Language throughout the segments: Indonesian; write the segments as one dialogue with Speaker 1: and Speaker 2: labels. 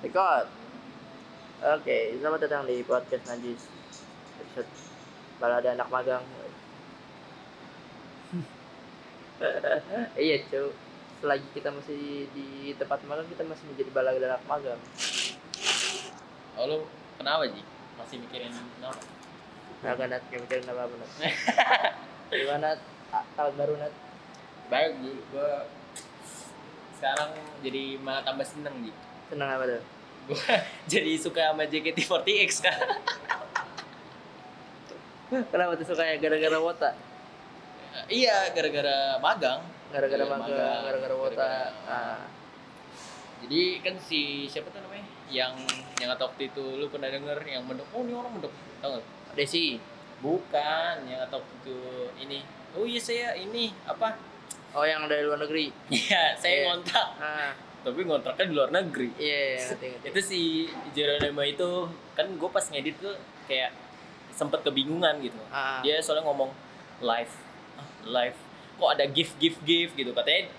Speaker 1: Record. Oke, selamat datang di podcast Najis. Episode balada anak magang. iya, cu. Selagi kita masih di tempat magang, kita masih menjadi balada anak magang.
Speaker 2: Oh lu kenapa Ji? Masih mikirin kenapa?
Speaker 1: Nah, kan Nat, yang mikirin apa Nat? Gimana tahun baru Nat?
Speaker 2: Baik Ji, gua sekarang jadi malah tambah seneng Ji
Speaker 1: Senang apa tuh?
Speaker 2: Gua jadi suka sama JKT48 sekarang
Speaker 1: Kenapa tuh suka ya? Gara-gara wota?
Speaker 2: Iya, gara-gara magang
Speaker 1: Gara-gara
Speaker 2: Iya,
Speaker 1: magang, gara-gara wota. Ah.
Speaker 2: Jadi kan si siapa tuh namanya? Yang yang atau waktu itu lu pernah denger yang mendok, oh ini orang mendok, tau gak?
Speaker 1: Desi.
Speaker 2: Bukan, yang atau waktu itu ini Oh iya saya ini apa?
Speaker 1: Oh, yang dari luar negeri.
Speaker 2: Iya, saya
Speaker 1: Iya.
Speaker 2: ngontrak
Speaker 1: Ah,
Speaker 2: Tapi ngontraknya di luar negeri.
Speaker 1: Iya, iya, ngerti, ngerti.
Speaker 2: itu si Jeronimo itu kan gue pas ngedit tuh kayak sempet kebingungan gitu.
Speaker 1: Ah,
Speaker 2: dia soalnya ngomong live live kok ada gift gift gift? Gitu. Katanya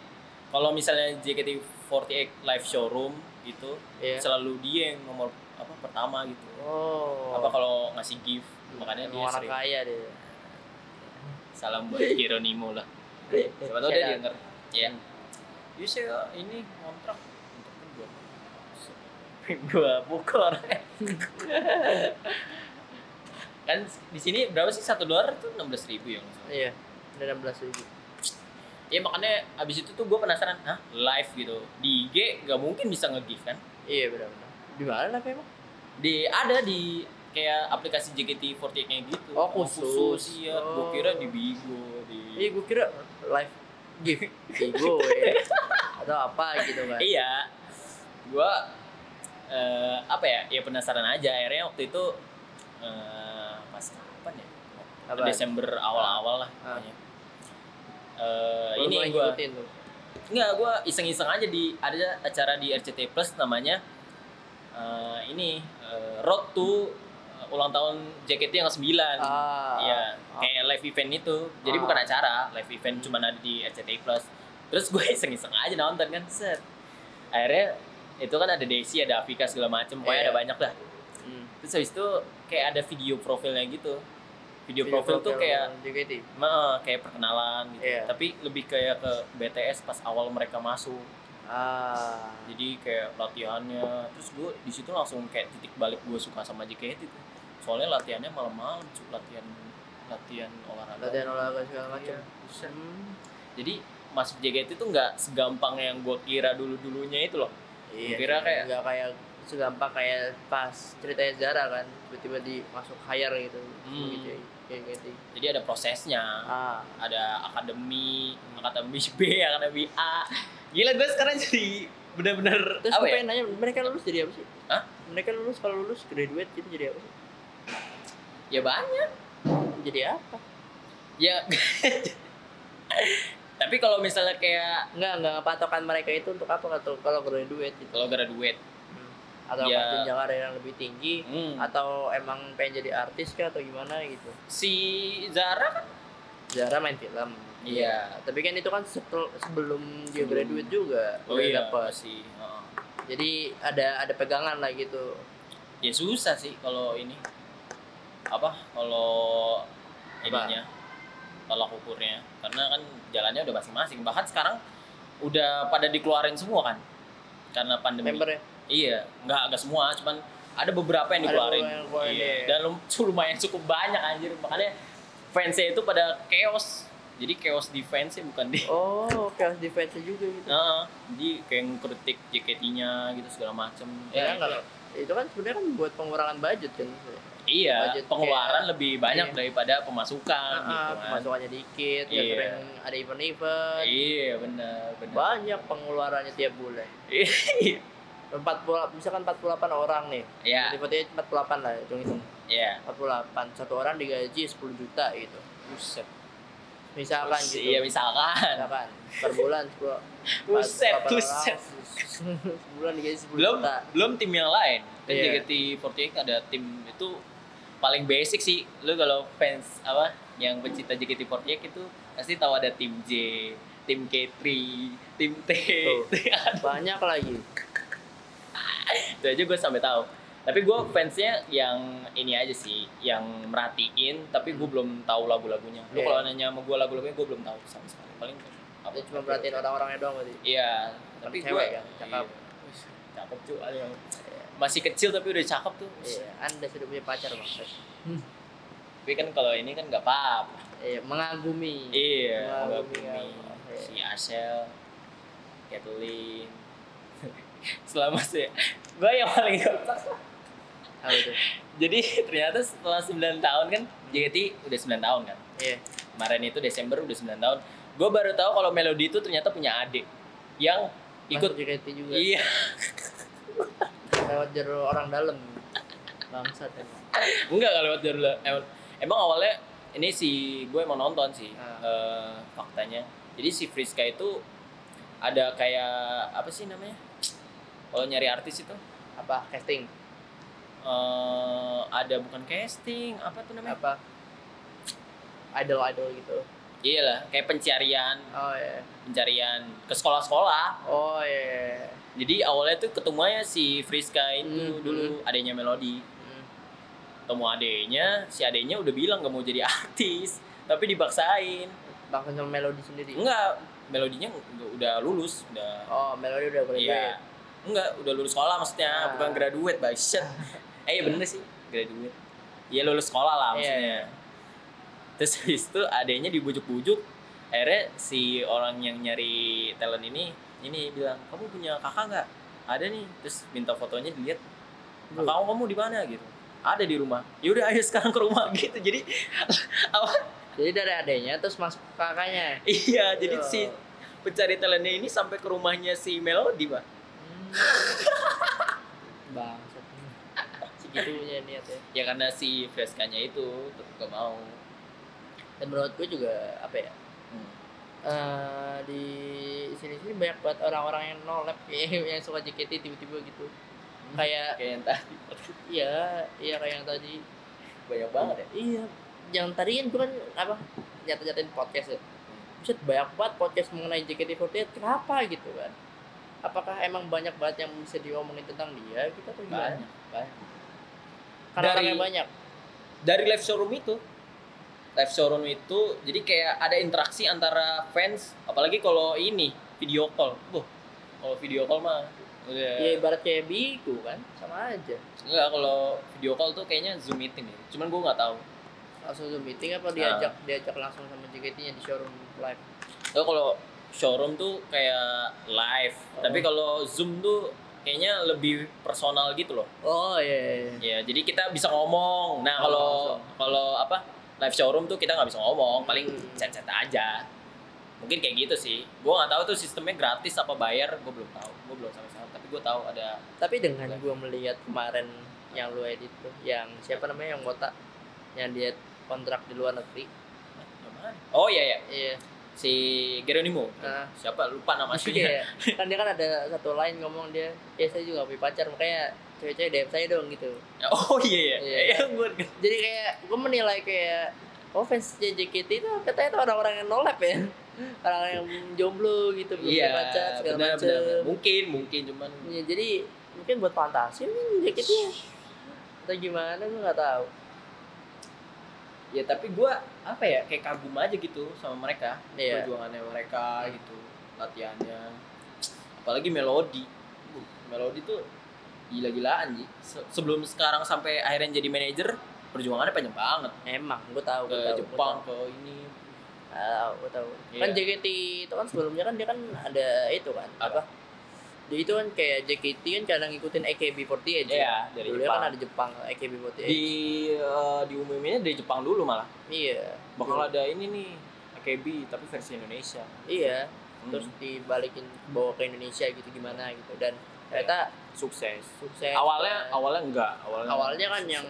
Speaker 2: kalau misalnya JKT48 live showroom gitu
Speaker 1: iya.
Speaker 2: selalu dia yang nomor apa pertama gitu.
Speaker 1: Oh.
Speaker 2: apa kalau ngasih gift makanya dia
Speaker 1: orang
Speaker 2: sering.
Speaker 1: kaya deh.
Speaker 2: salam buat Jeronimo lah. Siapa tahu dia denger. Ya Iya saya ini kontrak untuk dua dua pukul kan di sini berapa sih satu dolar tuh enam belas ribu ya salah.
Speaker 1: Iya. Ada 16 ribu.
Speaker 2: ya makanya abis itu tuh gue penasaran hah live gitu di IG nggak mungkin bisa nge-give kan
Speaker 1: Iya benar-benar. Di mana lah emang?
Speaker 2: di ada di kayak aplikasi JKT48 kayak gitu
Speaker 1: Oh, khusus.
Speaker 2: iya gue
Speaker 1: Oh.
Speaker 2: kira di Bigo di
Speaker 1: Iya, gue kira live gift Igo ya. Atau apa gitu kan.
Speaker 2: iya gua eh, apa ya ya penasaran aja akhirnya waktu itu eh, pas kapan ya? Desember awal-awal lah
Speaker 1: Ah.
Speaker 2: pokoknya
Speaker 1: Lu
Speaker 2: ini
Speaker 1: mulai
Speaker 2: gua
Speaker 1: ngikutin tuh.
Speaker 2: nggak gua iseng-iseng aja di ada acara di RCT Plus namanya eh, ini eh, Road to ulang tahun JKT yang ke-9
Speaker 1: Ah.
Speaker 2: Iya, kayak live event itu. Jadi
Speaker 1: Ah.
Speaker 2: bukan acara, live event cuma ada di RCTI Plus. Terus gue iseng-iseng aja nonton kan, set. Akhirnya itu kan ada Desi, ada Afika segala macem, pokoknya
Speaker 1: Iya.
Speaker 2: ada banyak dah.
Speaker 1: Hmm.
Speaker 2: Terus habis itu kayak ada video profilnya gitu. Video, profil, tuh kayak
Speaker 1: JKT.
Speaker 2: mah kayak perkenalan gitu.
Speaker 1: Iya.
Speaker 2: Tapi lebih kayak ke BTS pas awal mereka masuk.
Speaker 1: Ah.
Speaker 2: Jadi kayak latihannya. Terus gue di situ langsung kayak titik balik gue suka sama JKT tuh. Soalnya latihannya malam-malam, latihan latihan olahraga.
Speaker 1: Latihan olahraga segala macam.
Speaker 2: Iya.
Speaker 1: Hmm.
Speaker 2: Jadi masuk JKT itu nggak segampang yang gue kira dulu dulunya itu loh.
Speaker 1: Iya.
Speaker 2: Kira kayak-
Speaker 1: nggak kayak segampang kayak pas ceritanya Zara kan tiba-tiba di masuk hire gitu
Speaker 2: Hmm.
Speaker 1: gitu kayak gitu
Speaker 2: Jadi ada prosesnya,
Speaker 1: ah
Speaker 2: ada akademi, akademi B, akademi A. Gila gue sekarang jadi bener-bener
Speaker 1: terus
Speaker 2: apa
Speaker 1: gue
Speaker 2: ya?
Speaker 1: pengen nanya mereka lulus jadi apa sih
Speaker 2: Hah?
Speaker 1: mereka lulus kalau lulus graduate gitu jadi apa sih
Speaker 2: Ya banyak.
Speaker 1: jadi apa
Speaker 2: Ya. Tapi kalau misalnya kayak
Speaker 1: Enggak, enggak patokan mereka itu untuk apa kalau kalau graduate gitu.
Speaker 2: kalau graduate,
Speaker 1: Hmm. Atau
Speaker 2: Ya.
Speaker 1: jenjang karir yang lebih tinggi
Speaker 2: hmm,
Speaker 1: atau emang pengen jadi artis kah atau gimana gitu.
Speaker 2: si Zara kan
Speaker 1: Zara main film.
Speaker 2: Iya.
Speaker 1: Tapi kan itu kan setel- sebelum dia
Speaker 2: Sebelum-
Speaker 1: graduate juga
Speaker 2: oh
Speaker 1: udah
Speaker 2: iya
Speaker 1: dapet.
Speaker 2: sih. Heeh.
Speaker 1: Jadi ada ada pegangan lah gitu.
Speaker 2: ya susah sih kalau ini apa? Kalau ininya tolak ukurnya. Karena kan jalannya udah masing-masing. Bahkan sekarang udah pada dikeluarin semua kan? Karena pandemi.
Speaker 1: Membernya
Speaker 2: iya nggak nggak semua. Cuman ada beberapa yang dikeluarin,
Speaker 1: yang
Speaker 2: iya.
Speaker 1: iya.
Speaker 2: dan lum- lumayan cukup banyak anjir. Makanya fansnya itu pada chaos. Jadi chaos di fansnya bukan di
Speaker 1: Oh, chaos defense juga gitu.
Speaker 2: Heeh, jadi kayak ngkritik JKT-nya gitu segala macem.
Speaker 1: Ya, kan kalau itu kan sebenarnya kan buat pengurangan budget kan.
Speaker 2: Iya,
Speaker 1: budget
Speaker 2: pengeluaran
Speaker 1: kayak-
Speaker 2: lebih banyak
Speaker 1: iya.
Speaker 2: daripada pemasukan
Speaker 1: Ah,
Speaker 2: gitu kan.
Speaker 1: pemasukannya dikit,
Speaker 2: Iya.
Speaker 1: sering ada event-event.
Speaker 2: Iya, benar, benar.
Speaker 1: Banyak pengeluarannya tiap bulan.
Speaker 2: Iya.
Speaker 1: 40 misalkan 48 orang nih.
Speaker 2: Iya,
Speaker 1: Tiba-tiba 48 lah hitung-hitung.
Speaker 2: iya.
Speaker 1: 48 satu orang digaji 10 juta gitu.
Speaker 2: Buset.
Speaker 1: Misalkan gitu.
Speaker 2: Iya, misalkan.
Speaker 1: Misalkan per bulan 10
Speaker 2: Buset,
Speaker 1: 48 orang,
Speaker 2: buset.
Speaker 1: Sebulan digaji 10
Speaker 2: Belum
Speaker 1: juta.
Speaker 2: belum tim yang lain. Kan
Speaker 1: Iya.
Speaker 2: JKT48 ada tim itu paling basic sih. Lu kalau fans apa yang pecinta JKT48 itu pasti tahu ada tim J, tim K3, tim T.
Speaker 1: Banyak lagi.
Speaker 2: itu aja gue sampai tahu tapi gue fansnya yang ini aja sih yang merhatiin tapi gue belum tahu lagu-lagunya lu
Speaker 1: Iya.
Speaker 2: kalau nanya sama gue lagu-lagunya gue belum tahu sama sekali paling apa
Speaker 1: cuma perhatiin orang-orangnya doang berarti.
Speaker 2: iya tapi gue
Speaker 1: kan, cakep.
Speaker 2: Wih, cakep cuy ada yang masih kecil tapi udah cakep tuh
Speaker 1: Iya, Anda sudah punya pacar bang.
Speaker 2: tapi kan kalau ini kan nggak apa-apa
Speaker 1: Iya, mengagumi.
Speaker 2: iya
Speaker 1: Mengagumi,
Speaker 2: mengagumi
Speaker 1: iya.
Speaker 2: si Ashel Kathleen selama sih gue yang paling
Speaker 1: itu?
Speaker 2: jadi ternyata setelah 9 tahun kan JKT udah 9 tahun kan
Speaker 1: Iya.
Speaker 2: kemarin itu Desember udah 9 tahun gue baru tahu kalau Melody itu ternyata punya adik yang ikut
Speaker 1: Masuk JKT juga.
Speaker 2: iya
Speaker 1: Lewat jalur orang dalam. Bangsat emang.
Speaker 2: enggak kalau lewat jalur emang, emang awalnya ini si gue mau nonton sih
Speaker 1: Ah.
Speaker 2: eh, faktanya jadi si Friska itu ada kayak apa sih namanya kalau nyari artis itu
Speaker 1: Apa? Casting?
Speaker 2: eh ada bukan casting apa tuh namanya
Speaker 1: Apa? Idol-idol gitu.
Speaker 2: iya lah kayak pencarian
Speaker 1: Oh iya.
Speaker 2: pencarian ke sekolah-sekolah
Speaker 1: Oh iya.
Speaker 2: Jadi awalnya tuh ketemunya si Friska itu
Speaker 1: Hmm,
Speaker 2: dulu adanya Melody.
Speaker 1: Hmm.
Speaker 2: ketemu adenya si adenya udah bilang gak mau jadi artis tapi dibaksain.
Speaker 1: Bahkan sama Melody sendiri.
Speaker 2: enggak melodinya udah lulus udah.
Speaker 1: Oh, Melody udah boleh
Speaker 2: iya. enggak udah lulus sekolah maksudnya
Speaker 1: Ah.
Speaker 2: bukan graduate bullshit eh iya bener sih graduate. Iya lulus sekolah lah
Speaker 1: Iya,
Speaker 2: maksudnya.
Speaker 1: iya.
Speaker 2: terus habis itu adanya dibujuk-bujuk. Akhirnya si orang yang nyari talent ini ini bilang kamu punya kakak nggak ada nih terus minta fotonya dilihat kakak kamu di mana gitu ada di rumah yaudah ayo sekarang ke rumah gitu jadi apa
Speaker 1: Jadi dari adanya terus masuk ke kakaknya.
Speaker 2: iya jadi
Speaker 1: Iya.
Speaker 2: si pencari talentnya ini sampai ke rumahnya si Melody pak
Speaker 1: Hmm. Bangsat. Segitunya niatnya.
Speaker 2: ya karena si Freskanya itu tetap gak mau
Speaker 1: Dan menurut gue juga apa ya? Eh di sini-sini banyak banget orang-orang yang nolep kayak yang suka JKT tiba-tiba gitu. Kayak
Speaker 2: kayak yang tadi
Speaker 1: iya, iya kayak yang tadi.
Speaker 2: banyak banget ya
Speaker 1: Iya. Yang tadi kan gue kan apa? Nyata-nyatain podcast ya. Buset banyak banget podcast mengenai JKT48 kenapa gitu kan? Apakah emang banyak banget yang bisa diomongin tentang dia gitu atau gimana?
Speaker 2: banyak banyak
Speaker 1: Karena
Speaker 2: Dari-
Speaker 1: banyak.
Speaker 2: dari live showroom itu live showroom itu jadi kayak ada interaksi antara fans apalagi kalau ini video call Boh, kalau video call mah udah
Speaker 1: Ya ibarat kayak biku kan, sama aja.
Speaker 2: enggak kalau video call tuh kayaknya zoom meeting ya cuman gue nggak tahu
Speaker 1: Langsung zoom meeting apa
Speaker 2: Ah.
Speaker 1: diajak diajak langsung sama JKT-nya di showroom live.
Speaker 2: Kalau kalau showroom tuh kayak live
Speaker 1: Oh.
Speaker 2: tapi kalau zoom tuh kayaknya lebih personal gitu loh
Speaker 1: Oh iya. iya,
Speaker 2: ya jadi kita bisa ngomong nah
Speaker 1: Oh,
Speaker 2: kalau
Speaker 1: langsung.
Speaker 2: kalau apa live showroom tuh kita nggak bisa ngomong paling chat-chat aja. Mungkin kayak gitu sih. Gue nggak tahu tuh sistemnya gratis apa bayar gue belum tahu. Gue belum sampai sana tapi gue tahu ada
Speaker 1: Tapi dengan gua melihat kemarin yang lu edit tuh, yang siapa namanya yang botak, yang dia kontrak di luar negeri.
Speaker 2: Oh iya ya
Speaker 1: Iya.
Speaker 2: si Geronimo.
Speaker 1: Nah,
Speaker 2: siapa? Lupa nama aslinya
Speaker 1: kayak kan dia kan ada satu line ngomong dia, ya saya juga punya pacar. Makanya cewek-cewek DM saya dong gitu.
Speaker 2: oh iya
Speaker 1: Iya.
Speaker 2: iya iya gue
Speaker 1: Jadi kayak gue menilai kayak oh fans JKT itu katanya itu orang-orang yang nolep ya. Orang yang jomblo gitu belum
Speaker 2: iya
Speaker 1: punya pacar segala macam.
Speaker 2: benar mungkin mungkin cuman
Speaker 1: Ya, jadi mungkin buat fantasi nih JKT -nya. atau gimana gue nggak tahu.
Speaker 2: ya tapi gue apa ya kayak kagum aja gitu sama mereka
Speaker 1: Iya.
Speaker 2: perjuangannya mereka gitu latihannya apalagi melodi melodi tuh gila-gilaan sih Se- sebelum sekarang sampai akhirnya jadi manajer perjuangannya panjang banget
Speaker 1: Emang gue tahu
Speaker 2: ke
Speaker 1: tahu.
Speaker 2: Jepang
Speaker 1: Gua tahu.
Speaker 2: ke ini
Speaker 1: Tahu, gue tahu.
Speaker 2: Iya.
Speaker 1: Kan JKT itu kan sebelumnya kan dia kan ada itu kan
Speaker 2: Apa?
Speaker 1: apa? Dia itu kan kayak JKT kan kadang ngikutin AKB48 ya.
Speaker 2: Iya, dari
Speaker 1: Dulu
Speaker 2: Jepang.
Speaker 1: kan ada Jepang AKB48.
Speaker 2: di uh, diumuminnya dari Jepang dulu malah
Speaker 1: Iya.
Speaker 2: bakal ada ini nih AKB tapi versi Indonesia
Speaker 1: Iya.
Speaker 2: Hmm,
Speaker 1: Terus dibalikin bawa ke Indonesia gitu gimana gitu dan ternyata
Speaker 2: sukses
Speaker 1: sukses.
Speaker 2: awalnya
Speaker 1: Dan
Speaker 2: awalnya enggak awalnya
Speaker 1: awalnya kan yang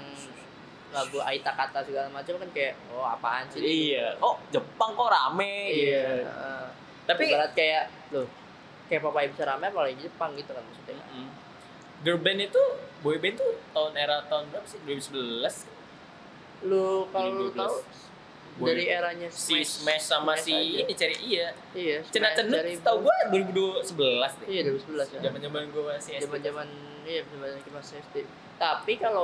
Speaker 1: lagu Aita kata segala macam kan kayak oh apaan sih?
Speaker 2: iya oh Jepang kok rame
Speaker 1: Iya.
Speaker 2: gitu.
Speaker 1: heeh.
Speaker 2: tapi
Speaker 1: Ibarat kayak loh kayak Papa bisa rame apalagi Jepang gitu kan maksudnya.
Speaker 2: Mm-mm. girl band itu boy band tuh tahun era tahun berapa sih 2011
Speaker 1: Lu kalau lu
Speaker 2: 2012.
Speaker 1: tahu
Speaker 2: Boy-
Speaker 1: dari eranya
Speaker 2: si Smash sama
Speaker 1: Smash
Speaker 2: si
Speaker 1: aja.
Speaker 2: ini cari iya
Speaker 1: iya
Speaker 2: Cena
Speaker 1: Smash
Speaker 2: Cenut
Speaker 1: dari
Speaker 2: tau gue 2011 deh
Speaker 1: iya 2011 ya
Speaker 2: zaman zaman gue masih SD
Speaker 1: zaman zaman iya zaman zaman kita masih SD tapi kalau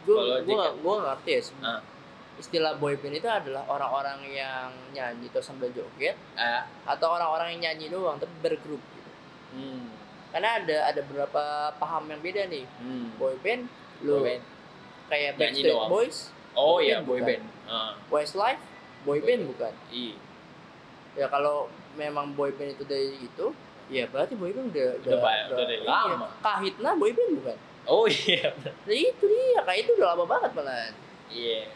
Speaker 1: gue
Speaker 2: Kalau
Speaker 1: gue
Speaker 2: JKT.
Speaker 1: gue ngerti ya sebenarnya.
Speaker 2: Ah.
Speaker 1: istilah boyband itu adalah orang-orang yang nyanyi terus sambil joget
Speaker 2: ah
Speaker 1: atau orang-orang yang nyanyi doang tapi bergrup gitu
Speaker 2: hmm.
Speaker 1: karena ada ada beberapa paham yang beda nih
Speaker 2: Hmm.
Speaker 1: boyband lu
Speaker 2: Boy band.
Speaker 1: kayak Backstreet
Speaker 2: doang.
Speaker 1: Boys
Speaker 2: oh iya boy band ah.
Speaker 1: Westlife? Boyband bukan?
Speaker 2: Iya
Speaker 1: ya kalau memang boyband itu dari itu ya berarti boyband udah
Speaker 2: Udah ba- udah dari
Speaker 1: iya.
Speaker 2: lama.
Speaker 1: kahitna boyband bukan?
Speaker 2: Oh iya.
Speaker 1: Nah itu dia kayak itu udah lama banget malah
Speaker 2: iya.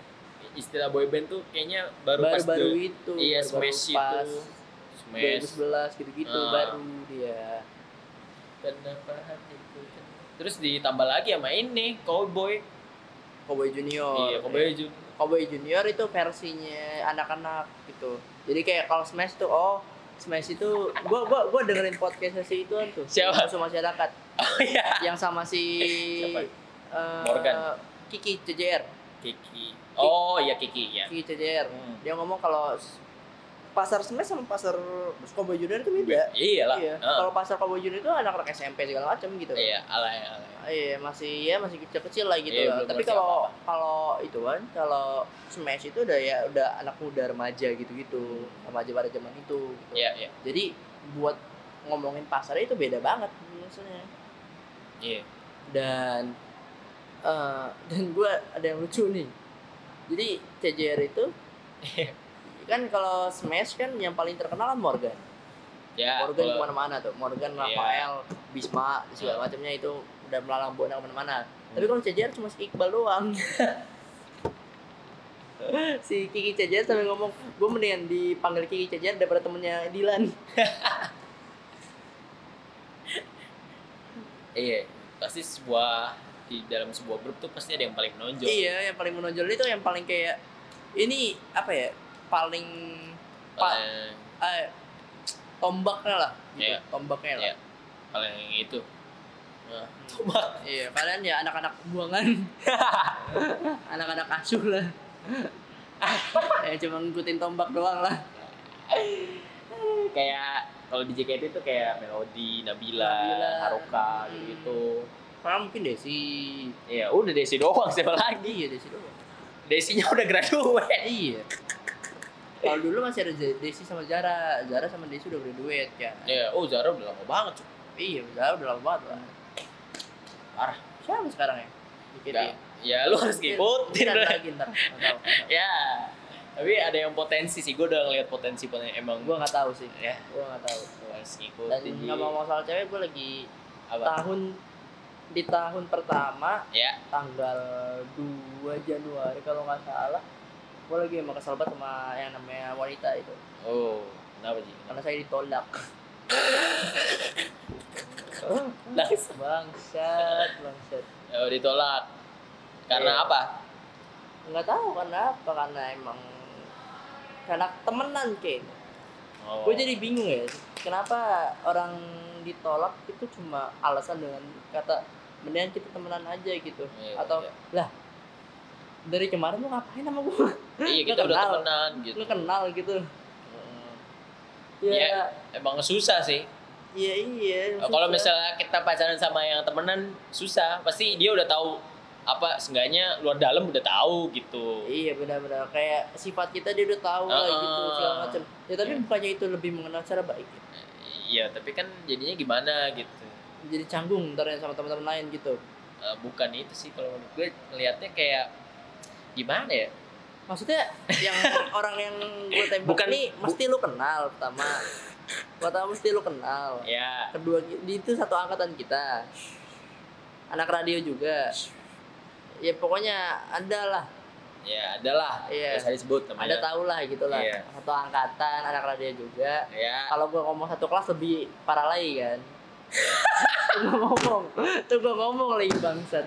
Speaker 2: Istilah boy band tuh kayaknya baru, pas
Speaker 1: baru-baru
Speaker 2: dulu-
Speaker 1: itu
Speaker 2: iya
Speaker 1: baru-baru
Speaker 2: Smash itu. Smash.
Speaker 1: 2011 gitu-gitu
Speaker 2: Ah.
Speaker 1: baru dia.
Speaker 2: Kenapa hatiku terus ditambah lagi sama ini cowboy
Speaker 1: Cowboy Junior.
Speaker 2: Iya cowboy Jun
Speaker 1: Cowboy Junior itu versinya anak-anak gitu. Jadi kayak kalau Smash tuh oh Smash itu gua gua gua dengerin podcastnya si itu tuh.
Speaker 2: Siapa?
Speaker 1: musuh masyarakat
Speaker 2: oh iya.
Speaker 1: Yang sama si
Speaker 2: Siapa?
Speaker 1: eh,
Speaker 2: Morgan.
Speaker 1: Kiki CJR
Speaker 2: Kiki. Oh iya Kiki ya
Speaker 1: Kiki CJR
Speaker 2: Hmm.
Speaker 1: dia ngomong kalau pasar Smash sama pasar Cowboy Junior itu beda iya
Speaker 2: Ah.
Speaker 1: kalau pasar Cowboy Junior itu anak-anak SMP segala macam gitu
Speaker 2: iya alay alay
Speaker 1: Iya masih ya masih kecil-kecil lah gitu
Speaker 2: Iya,
Speaker 1: lah. Tapi kalau kalau itu kan kalau Smash itu udah ya udah anak muda remaja gitu-gitu remaja pada zaman itu. Gitu.
Speaker 2: iya iya
Speaker 1: Jadi buat ngomongin pasar itu beda banget maksudnya.
Speaker 2: iya
Speaker 1: Dan eh dan gue ada yang lucu nih. Jadi CJR itu kan kalau Smash kan yang paling terkenal kan Morgan.
Speaker 2: ya
Speaker 1: Morgan
Speaker 2: kalau-
Speaker 1: ke mana-mana tuh. Morgan,
Speaker 2: Iya.
Speaker 1: Rafael, Bisma, segala macamnya itu udah melalang buana ke mana-mana. Tapi kalau CJR cuma si Iqbal doang. si Kiki CJR sampai ngomong, gue mendingan dipanggil Kiki CJR daripada temennya Dilan.
Speaker 2: iya pasti sebuah di dalam sebuah grup tuh pasti ada yang paling menonjol
Speaker 1: iya, yang paling menonjol itu yang paling kayak ini apa ya? Paling pa,
Speaker 2: paling
Speaker 1: eh, tombaknya lah, gitu.
Speaker 2: Iya.
Speaker 1: Tombaknya lah.
Speaker 2: Iya. paling itu nah,
Speaker 1: Iya, kalian ya anak-anak buangan. anak-anak asuh lah. ya cuma ngikutin tombak doang lah.
Speaker 2: kayak kalau di JKT itu kayak Melody, Nabila,
Speaker 1: Nabila.
Speaker 2: Haruka
Speaker 1: Hmm.
Speaker 2: gitu.
Speaker 1: Karena mungkin Desi.
Speaker 2: Ya udah Desi doang siapa lagi?
Speaker 1: Iya Desi doang.
Speaker 2: Desinya udah graduate.
Speaker 1: Iya. Kalau dulu masih ada Desi sama Zara. Zara sama Desi udah berduet kan.
Speaker 2: Ya, oh Zara udah lama banget cuy.
Speaker 1: Iya, Zara udah lama banget lah.
Speaker 2: Parah.
Speaker 1: Siapa sekarang ya?
Speaker 2: Nggak. Ya lu harus ngikutin.
Speaker 1: Lagi ntar. Nggak
Speaker 2: ya. Tapi ada yang potensi sih, gue udah ngeliat potensi potensi emang
Speaker 1: Gua nggak tahu sih.
Speaker 2: ya
Speaker 1: Gua nggak tahu.
Speaker 2: harus
Speaker 1: Dan
Speaker 2: ngikutin. Ji.
Speaker 1: ngomong masalah cewek, gua lagi
Speaker 2: apa?
Speaker 1: tahun di tahun pertama
Speaker 2: Ya,
Speaker 1: tanggal 2 Januari kalau nggak salah gue lagi emang kesel banget sama yang namanya wanita itu
Speaker 2: oh, kenapa sih?
Speaker 1: karena saya ditolak
Speaker 2: Nangis.
Speaker 1: bangsat bangsat
Speaker 2: Oh, ditolak. Karena
Speaker 1: Iya.
Speaker 2: apa?
Speaker 1: nggak tahu karena apa karena emang karena temenan kayak
Speaker 2: Oh.
Speaker 1: gue jadi bingung ya kenapa orang ditolak itu cuma alasan dengan kata mendingan kita temenan aja gitu
Speaker 2: Iya,
Speaker 1: atau
Speaker 2: iya.
Speaker 1: lah dari kemarin lu ngapain sama gue
Speaker 2: Iya, kita udah
Speaker 1: kenal.
Speaker 2: temenan gitu.
Speaker 1: lu kenal gitu
Speaker 2: Hmm.
Speaker 1: ya
Speaker 2: Iya. Emang susah sih.
Speaker 1: iya iya
Speaker 2: Kalau misalnya kita pacaran sama yang temenan susah, pasti dia udah tahu apa seenggaknya luar dalam udah tahu gitu.
Speaker 1: Iya benar-benar kayak sifat kita dia udah tahu lah
Speaker 2: Ah.
Speaker 1: gitu segala macam. Ya tapi
Speaker 2: Iya.
Speaker 1: bukannya itu lebih mengenal secara baik.
Speaker 2: Iya, tapi kan jadinya gimana gitu.
Speaker 1: Jadi canggung ntar ya sama teman-teman lain gitu.
Speaker 2: Eh, bukan itu sih kalau menurut gue ngelihatnya kayak gimana ya?
Speaker 1: Maksudnya yang orang yang gue tembak
Speaker 2: Bukan-
Speaker 1: ini mesti lu kenal pertama. Pertama mesti lu kenal.
Speaker 2: Ya,
Speaker 1: Kedua di itu satu angkatan kita. Anak radio juga. Ya pokoknya ada lah,
Speaker 2: ya adalah.
Speaker 1: Iya.
Speaker 2: Nggak usah disebut
Speaker 1: ada
Speaker 2: namanya.
Speaker 1: tahu lah gitu lah.
Speaker 2: Iya.
Speaker 1: Satu angkatan anak radio juga.
Speaker 2: Ya.
Speaker 1: kalau gue ngomong satu kelas lebih parah lagi kan tuh gue ngomong tuh gue ngomong lagi bangsat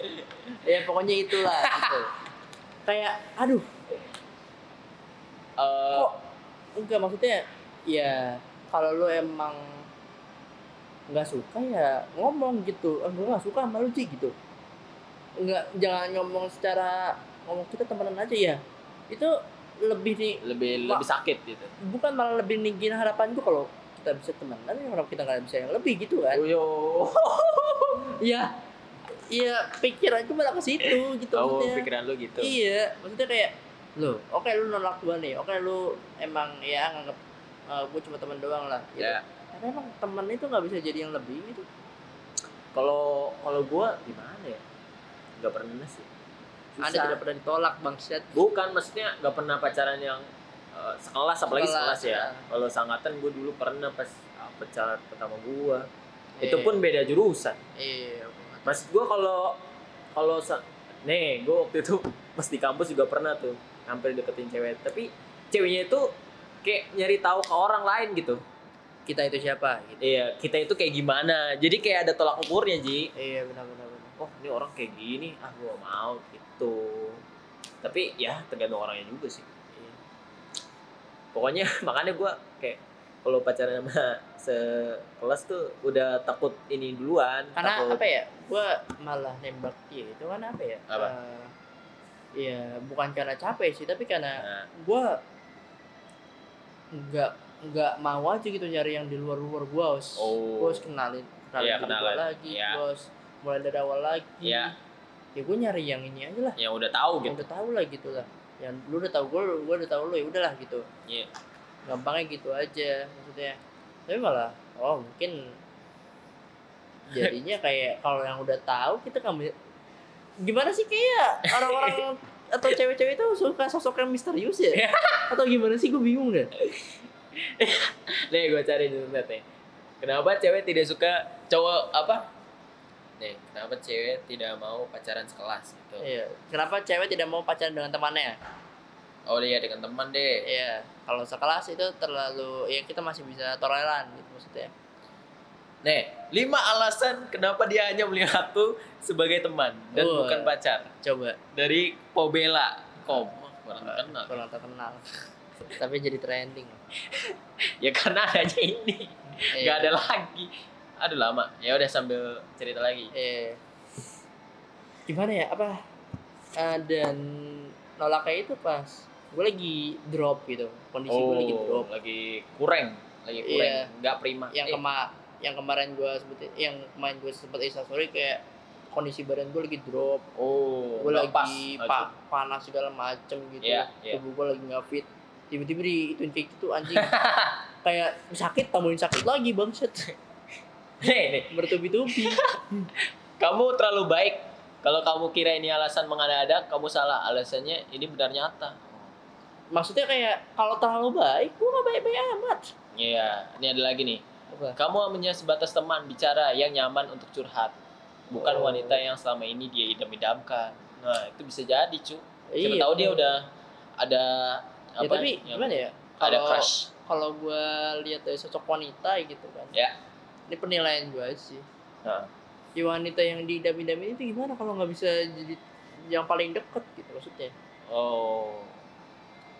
Speaker 1: ya pokoknya itulah gitu. Kayak aduh.
Speaker 2: Eh,
Speaker 1: kok enggak maksudnya ya kalau lu emang nggak suka ya ngomong gitu. Eh, gue nggak suka sama lu sih gitu. Nggak jangan ngomong secara ngomong kita temenan aja ya. Itu lebih nih
Speaker 2: lebih lebih sakit gitu.
Speaker 1: Bukan malah lebih ninggiin harapan gue kalau kita bisa temenan ya kenapa kita nggak bisa yang lebih gitu kan.
Speaker 2: Yo
Speaker 1: iya iya pikiran gue malah ke situ gitu
Speaker 2: oh
Speaker 1: maksudnya.
Speaker 2: pikiran lu gitu.
Speaker 1: Iya maksudnya kayak lo oke lu nolak gue nih oke lu emang ya nganggap gue cuma teman doang lah gitu.
Speaker 2: ya.
Speaker 1: Karena emang temen itu nggak bisa jadi yang lebih gitu.
Speaker 2: Kalau kalau gua gimana ya? Nggak pernah sih.
Speaker 1: Anda
Speaker 2: Susah.
Speaker 1: tidak pernah ditolak bangsat?
Speaker 2: Bukan maksudnya nggak pernah pacaran yang eh, sekelas apalagi
Speaker 1: Sekelas,
Speaker 2: sekelas ya.
Speaker 1: ya.
Speaker 2: kalau sangatan gue dulu pernah pas ah, pacaran pertama gua. Itu
Speaker 1: Iya.
Speaker 2: pun beda jurusan.
Speaker 1: Iya
Speaker 2: maksud gua kalau kalau nih gua waktu itu pas di kampus juga pernah tuh hampir deketin cewek. Tapi ceweknya itu kayak nyari tahu ke orang lain gitu.
Speaker 1: Kita itu siapa? Gitu.
Speaker 2: Iya kita itu kayak gimana? Jadi kayak ada tolak ukurnya ji.
Speaker 1: Iya benar benar benar.
Speaker 2: Oh ini orang kayak gini ah gua mau gitu. Tapi ya tergantung orangnya juga sih.
Speaker 1: Iya.
Speaker 2: pokoknya makanya gua kayak kalau pacaran sama sekelas tuh udah takut ini duluan
Speaker 1: karena
Speaker 2: takut
Speaker 1: apa ya gue malah nembak dia itu kan apa ya?
Speaker 2: Apa?
Speaker 1: Eh, ya bukan karena capek sih tapi karena
Speaker 2: Nah,
Speaker 1: gue nggak nggak mau aja gitu nyari yang di luar luar gue harus
Speaker 2: Oh.
Speaker 1: gue harus kenalin kenalin
Speaker 2: Iya,
Speaker 1: diri gua lagi
Speaker 2: Iya.
Speaker 1: gue harus mulai dari awal lagi.
Speaker 2: Iya.
Speaker 1: ya gue nyari yang ini aja lah.
Speaker 2: Yang udah tahu
Speaker 1: yang
Speaker 2: gitu.
Speaker 1: udah tahu lah gitu lah. Yang lu udah tahu gue gue udah tahu lu ya udahlah gitu.
Speaker 2: Iya.
Speaker 1: gampangnya gitu aja maksudnya tapi malah oh mungkin jadinya kayak kalau yang udah tahu kita nggak gimana sih kayak orang-orang atau cewek-cewek itu suka sosok yang misterius ya? Atau gimana sih? Gue bingung deh.
Speaker 2: Nih gue cari internet nih. Kenapa cewek tidak suka cowok apa? Nih kenapa cewek tidak mau pacaran sekelas gitu?
Speaker 1: Iya kenapa cewek tidak mau pacaran dengan temannya
Speaker 2: oh iya dengan teman deh.
Speaker 1: Iya kalau sekelas itu terlalu ya kita masih bisa toleran gitu maksudnya.
Speaker 2: Nih lima alasan kenapa dia hanya melihat tuh sebagai teman dan
Speaker 1: Wah.
Speaker 2: bukan pacar.
Speaker 1: Coba.
Speaker 2: Dari Pobela. Kom. Kurang kenal.
Speaker 1: kurang terkenal. Tapi jadi trending.
Speaker 2: Ya karena adanya ini.
Speaker 1: Iya.
Speaker 2: nggak ada lagi. Aduh lama. Ya udah sambil cerita lagi.
Speaker 1: Eh gimana ya? Apa? Eh, dan nolaknya itu pas gue lagi drop gitu. Kondisi gue lagi drop.
Speaker 2: Oh, lagi kurang lagi kurang.
Speaker 1: Iya.
Speaker 2: nggak prima.
Speaker 1: Yang
Speaker 2: Eh,
Speaker 1: kema yang kemarin gue sebutin yang kemarin gue sempet instastory kayak kondisi badan gue lagi drop.
Speaker 2: Oh
Speaker 1: gue lagi pa- panas segala macem gitu.
Speaker 2: Iya, iya.
Speaker 1: tubuh gue lagi nggak fit. Tiba-tiba di ituin kayak gitu anjing. Kayak sakit tambahin sakit lagi bangset bertubi-tubi.
Speaker 2: Kamu terlalu baik. Kalau kamu kira ini alasan mengada-ada kamu salah. Alasannya ini benar nyata
Speaker 1: maksudnya kayak kalau terlalu baik gue gak baik-baik amat
Speaker 2: Iya, ini ada lagi nih.
Speaker 1: apa
Speaker 2: Kamu hanya sebatas teman bicara yang nyaman untuk curhat, bukan
Speaker 1: Oh.
Speaker 2: wanita yang selama ini dia idam-idamkan. Nah, itu bisa jadi, cu. Siapa
Speaker 1: Iya,
Speaker 2: tahu dia udah ada
Speaker 1: ya,
Speaker 2: apa?
Speaker 1: tapi
Speaker 2: yang-
Speaker 1: gimana ya
Speaker 2: Ada crush.
Speaker 1: kalau gue lihat dari sosok wanita gitu kan
Speaker 2: Ya.
Speaker 1: ini penilaian gue sih
Speaker 2: Nah.
Speaker 1: ya wanita yang diidam-idamin itu gimana kalau nggak bisa jadi yang paling deket gitu maksudnya
Speaker 2: Oh.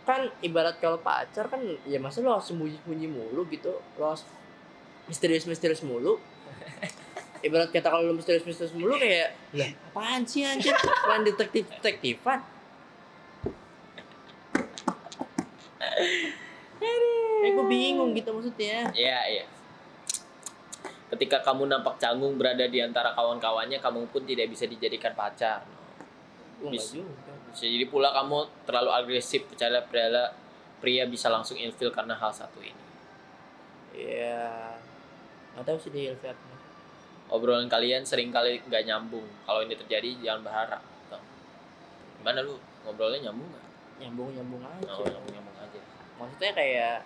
Speaker 1: Kan ibarat kalau pacar kan ya masa lo harus sembunyi-sembunyi mulu gitu lo harus misterius-misterius mulu. Ibarat kata kalau lo misterius-misterius mulu kayak lah. Apaan sih anjir? Main detektif-detektifan? Kayak gue bingung gitu maksudnya.
Speaker 2: Iya, iya. Ketika kamu nampak canggung berada di antara kawan-kawannya, kamu pun tidak bisa dijadikan pacar.
Speaker 1: gue
Speaker 2: Bisa jadi pula kamu terlalu agresif, percaya pria, pria bisa langsung ilfil karena hal satu ini.
Speaker 1: ya nggak tahu sih dia ilfil apa.
Speaker 2: Obrolan kalian sering kali nggak nyambung. Kalau ini terjadi, jangan berharap. Tuh. Gimana lu? Ngobrolnya nyambung nggak?
Speaker 1: nyambung nyambung aja
Speaker 2: Oh, nyambung nyambung aja.
Speaker 1: maksudnya kayak